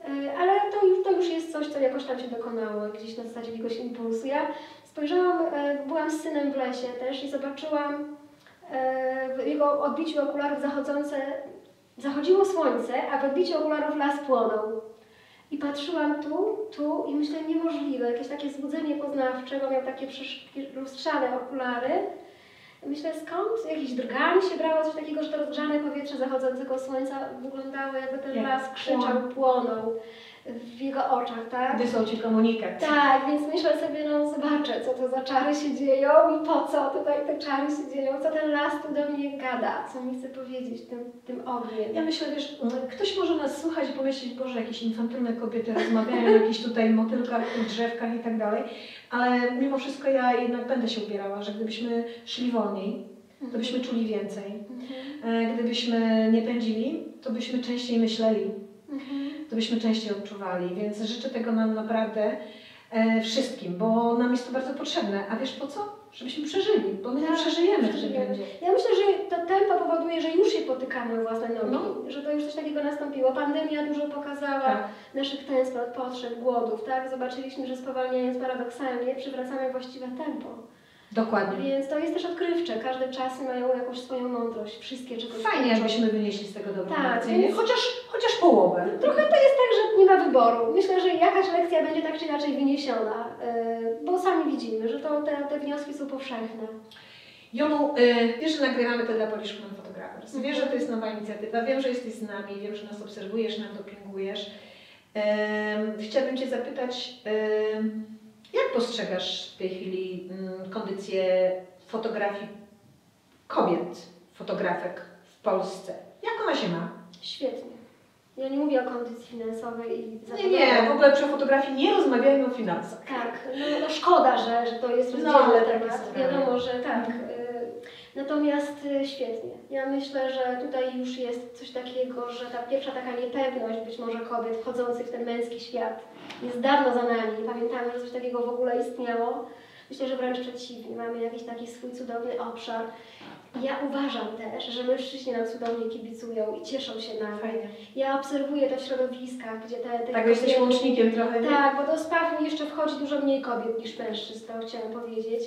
Y, Ale to już, to już jest coś, co jakoś tam się dokonało, gdzieś na zasadzie jakiegoś impulsu. Ja spojrzałam, y, byłam z synem w lesie też i zobaczyłam y, w jego odbiciu okularów zachodzące, zachodziło słońce, a w odbiciu okularów las płonął. I patrzyłam tu, tu i myślę, niemożliwe, jakieś takie zbudzenie poznawcze, bo miał takie lustrzane okulary. Myślę, skąd jakiś drgań się brało, coś takiego, że to rozgrzane powietrze zachodzącego słońca wyglądało jakby ten las krzyczał, płonął w jego oczach, tak? Wysłał Ci komunikat. Tak, więc myślę sobie, no zobaczę, co to za czary się dzieją i po co tutaj te czary się dzieją, co ten las tu do mnie gada, co mi chce powiedzieć tym, tym ogniem. Ja myślę, wiesz, ktoś może nas słuchać i pomyśleć, Boże, jakieś infantylne kobiety rozmawiają o jakichś tutaj motylkach, drzewkach i tak dalej, ale mimo wszystko ja jednak będę się ubierała, że gdybyśmy szli wolniej, to byśmy czuli więcej. Mhm. E, Gdybyśmy nie pędzili, to byśmy częściej myśleli, Mhm. To byśmy częściej odczuwali, więc życzę tego nam naprawdę e, wszystkim, bo nam jest to bardzo potrzebne. A wiesz po co? Żebyśmy przeżyli, bo my nie Tak, przeżyjemy przeżyjemy. będzie. Ja myślę, że to tempo powoduje, że już się potykamy własne nogi, No. że to już coś takiego nastąpiło. Pandemia dużo pokazała Tak. naszych tęsknot, potrzeb, głodów, tak? Zobaczyliśmy, że spowalniając paradoksalnie przywracamy właściwe tempo. Dokładnie. Więc to jest też odkrywcze. Każde czasy mają jakąś swoją mądrość. Wszystkie czegoś Fajnie, uczą. jakbyśmy wynieśli z tego dobrą Tak, lekcję, więc- Chociaż, chociaż połowę. Trochę to jest tak, że nie ma wyboru. Myślę, że jakaś lekcja będzie tak czy inaczej wyniesiona, yy, bo sami widzimy, że to, te, te wnioski są powszechne. Jolu, y, wiesz, że nagrywamy to dla Polish Women Photographers. Wiesz, że to jest nowa inicjatywa, wiem, że jesteś z nami, wiem, że nas obserwujesz, nam dopingujesz. Em, chciałabym Cię zapytać, jak postrzegasz w tej chwili mm, kondycję fotografii kobiet, fotografek w Polsce? Jak ona się ma? Świetnie. Ja nie mówię o kondycji finansowej i Nie, nie, w ogóle przy fotografii nie rozmawiajmy o finansach. Tak, no, no szkoda, że, że to jest No, rozdzielny takie temat. Wiadomo, że tak. Mhm. y, Natomiast y, świetnie. Ja myślę, że tutaj już jest coś takiego, że ta pierwsza taka niepewność być może kobiet wchodzących w ten męski świat jest dawno za nami. Nie pamiętamy, że coś takiego w ogóle istniało. Myślę, że wręcz przeciwnie. Mamy jakiś taki swój cudowny obszar. Ja uważam też, że mężczyźni nam cudownie kibicują i cieszą się nami. Fajnie. Ja obserwuję to w środowiskach, gdzie te, te Tak, jesteś łącznikiem trochę, nie? tak, bo do SPAW jeszcze wchodzi dużo mniej kobiet niż mężczyzn, to chciałam powiedzieć.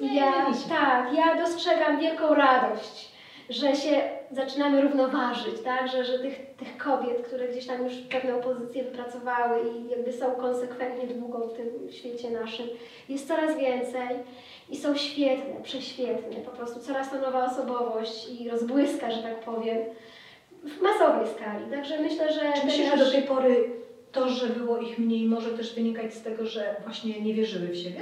I ja, tak, ja dostrzegam wielką radość, że się zaczynamy równoważyć, tak? że, że tych, tych kobiet, które gdzieś tam już pewną pozycję wypracowały i jakby są konsekwentnie długo w tym świecie naszym, jest coraz więcej i są świetne, prześwietne, po prostu coraz to nowa osobowość i rozbłyska, że tak powiem, w masowej skali. Także myślę, że... Czy myślisz, że do tej pory to, że było ich mniej, może też wynikać z tego, że właśnie nie wierzyły w siebie?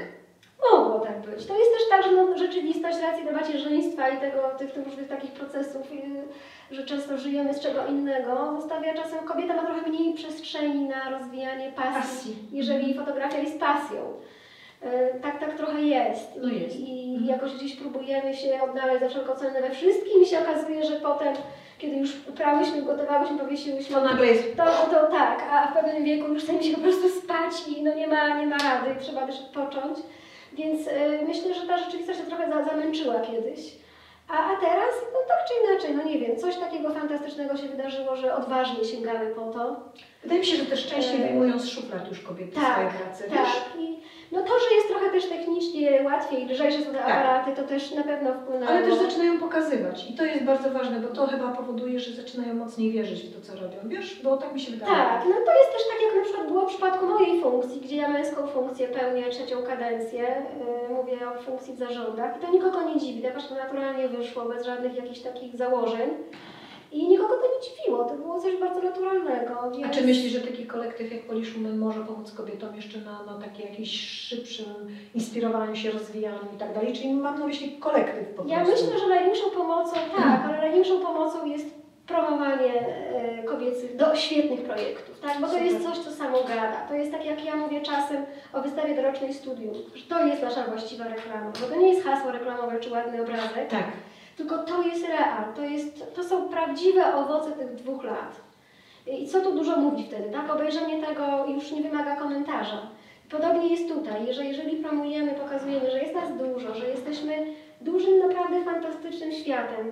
Mogło tak być. To jest też tak, że no, rzeczywistość racji do macierzyństwa i tego, tych, tych różnych takich procesów, yy, że często żyjemy z czego innego, zostawia czasem kobieta ma trochę mniej przestrzeni na rozwijanie pasji, Pasji. jeżeli fotografia jest pasją. Yy, tak, tak trochę jest. No jest. I Mhm. jakoś gdzieś próbujemy się odnaleźć za wszelką cenę we wszystkim i się okazuje, że potem, kiedy już uprałyśmy, gotowałyśmy, powiesiłyśmy, To nagle jest to, to tak, a w pewnym wieku już chce mi się po prostu spać i no nie ma, nie ma rady, trzeba też odpocząć. Więc y, myślę, że ta rzeczywistość się trochę za, zamęczyła kiedyś. A, a teraz, no tak czy inaczej, no nie wiem, coś takiego fantastycznego się wydarzyło, że odważnie sięgamy po to. Wydaje mi się, że też częściej wyjmują z szuflad już kobiety tak, swoje prace, wiesz? Tak. I no to, że jest trochę też technicznie łatwiej, lżejsze są te Tak. aparaty, to też na pewno wpłynęło. Ale też zaczynają pokazywać i to jest bardzo ważne, bo to chyba powoduje, że zaczynają mocniej wierzyć w to, co robią, wiesz? Bo tak mi się wydaje. Tak, no to jest też tak jak na przykład było w przypadku mojej funkcji, gdzie ja męską funkcję pełnię trzecią kadencję, yy, mówię o funkcji w zarządach i to nikogo nie dziwi, to jakoś to naturalnie wyszło, bez żadnych jakichś takich założeń i nikogo to nie dziwiło, to było coś bardzo naturalnego. A Więc... czy myślisz, że taki kolektyw jak Polish Women może pomóc kobietom jeszcze na, na takie jakieś szybszym inspirowaniu się, rozwijaniu i tak dalej? Czyli mam na myśli kolektyw po Ja prostu. myślę, że największą pomocą, tak, ale największą pomocą jest promowanie e, kobiecych do świetnych projektów, tak? Bo to Super. jest coś, co samo gada. To jest tak, jak ja mówię czasem o wystawie dorocznej studium, że to jest nasza właściwa reklama, bo to nie jest hasło reklamowe czy ładny obrazek, Tak. Tylko to jest real, to, jest, to są prawdziwe owoce tych dwóch lat. I co tu dużo mówi wtedy, tak? Obejrzenie tego już nie wymaga komentarza. Podobnie jest tutaj, że jeżeli promujemy, pokazujemy, że jest nas dużo, że jesteśmy dużym, naprawdę fantastycznym światem,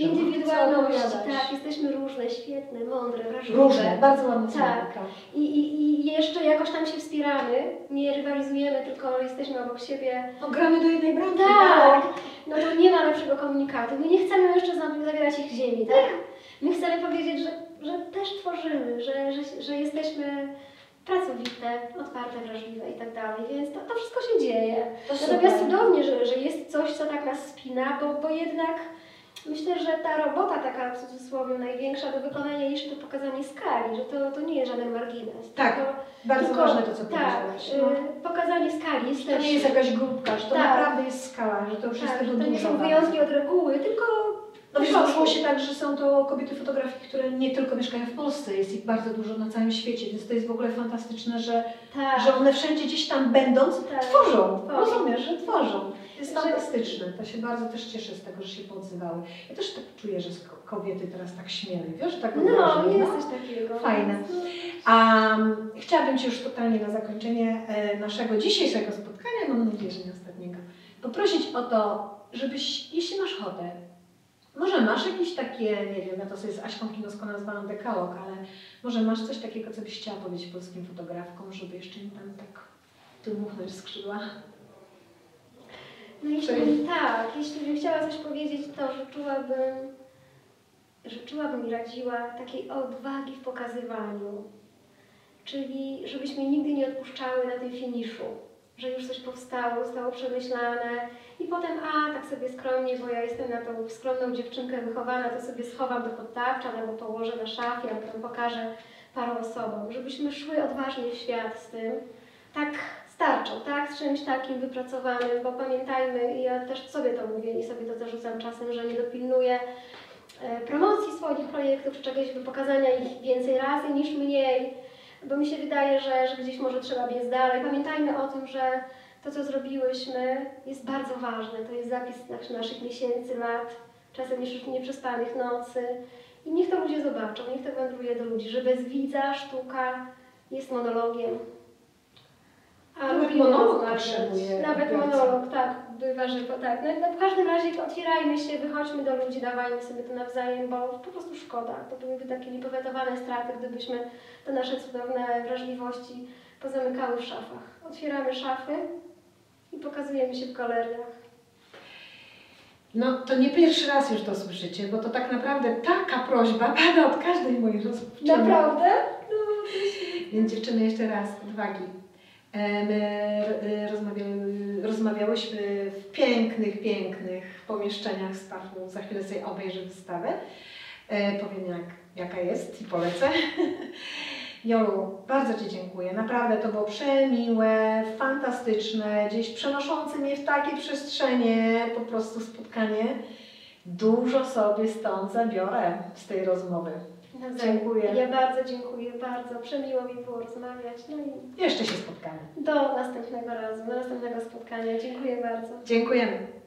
Opowiadać. tak, jesteśmy różne, świetne, mądre, wrażliwe. Różne, bardzo słowo, Tak. prawda? I, i, I jeszcze jakoś tam się wspieramy, nie rywalizujemy, tylko jesteśmy obok siebie No gramy do jednej bramki. tak, no to nie ma lepszego komunikatu. My nie chcemy jeszcze za- zabierać ich ziemi, tak? My chcemy powiedzieć, że, że też tworzymy, że, że, że jesteśmy pracowite, otwarte, wrażliwe i tak dalej, więc to, to wszystko się dzieje. To Natomiast super. cudownie, że, że jest coś, co tak nas spina, bo, bo jednak myślę, że ta robota taka w cudzysłowie największa do wykonania jeszcze to pokazanie skali, że to, to nie jest żaden margines. Tak, tylko, Bardzo tylko, ważne to, co tak, powiedziałaś. No. y, pokazanie skali jest To nie jest jakaś grupka, że to Tak. naprawdę jest skala, że to już jest tak, tego że to nie dużo. są wyjątki od reguły, tylko No wiesz, złożyło się tak, że są to kobiety fotografii, które nie tylko mieszkają w Polsce, jest ich bardzo dużo na całym świecie, więc to jest w ogóle fantastyczne, że, tak. że one wszędzie gdzieś tam będąc, Tak. tworzą. Tworzą. Rozumiesz, że tworzą. Jest fantastyczne. To się bardzo też cieszę z tego, że się poodzywały. Ja też tak czuję, że ko- kobiety teraz tak śmieli, wiesz, tak No, odważnie, jest coś takiego. Fajne. No, A um, chciałabym Cię już totalnie na zakończenie e, naszego dzisiejszego spotkania, mam nadzieję, że nie ostatniego, poprosić o to, żebyś, jeśli masz ochotę, może masz jakieś takie, nie wiem, ja to sobie z Aśką Kinosko nazwałam dekalog, ale może masz coś takiego, co byś chciała powiedzieć polskim fotografkom, żeby jeszcze im tam tak dmuchnąć skrzydła? no jeśli, Czyli- tak, jeśli bym chciała coś powiedzieć, to życzyłabym, życzyłabym i radziła takiej odwagi w pokazywaniu. Czyli żebyśmy nigdy nie odpuszczały na tym finiszu. Że już coś powstało, zostało przemyślane. I potem, a tak sobie skromnie, bo ja jestem na tą skromną dziewczynkę wychowana, to sobie schowam do poddawcza albo położę na szafie, albo tam pokażę paru osobom, żebyśmy szły odważnie w świat z tym, tak starczą, tak, z czymś takim wypracowanym, bo pamiętajmy, i ja też sobie to mówię i sobie to zarzucam czasem, że nie dopilnuję e, promocji swoich projektów, czy czegoś, by pokazania ich więcej razy niż mniej, bo mi się wydaje, że, że gdzieś może trzeba biec dalej. Pamiętajmy o tym, że to, co zrobiłyśmy, jest bardzo ważne. To jest zapis nas- naszych miesięcy, lat, czasem jeszcze nieprzespanych nocy. I niech to ludzie zobaczą, niech to wędruje do ludzi, że bez widza sztuka jest monologiem. A Nawet monolog potrzebuje Nawet monolog, tak, bywa, że tak. No, no, w każdym razie otwierajmy się, wychodźmy do ludzi, dawajmy sobie to nawzajem, bo po prostu szkoda. To byłyby takie niepowetowane straty, gdybyśmy te nasze cudowne wrażliwości pozamykały w szafach. Otwieramy szafy i pokazujemy się w galeriach. No to nie pierwszy raz już to słyszycie, bo to tak naprawdę taka prośba pada od każdej mojej rozmówczyni. Naprawdę? No, Więc dziewczyny jeszcze raz, odwagi. E, My rozmawiały, rozmawiałyśmy w pięknych, pięknych pomieszczeniach. Za chwilę sobie obejrzę wystawę. E, Powiem jak, jaka jest i polecę. Jolu, bardzo Ci dziękuję. Naprawdę to było przemiłe, fantastyczne, gdzieś przenoszące mnie w takie przestrzenie, po prostu spotkanie. Dużo sobie stąd zabiorę z tej rozmowy. Dziękuję. Ja bardzo dziękuję, bardzo. Przemiło mi było rozmawiać. No i Jeszcze się spotkamy. do następnego razu, do następnego spotkania. Dziękuję bardzo. Dziękujemy.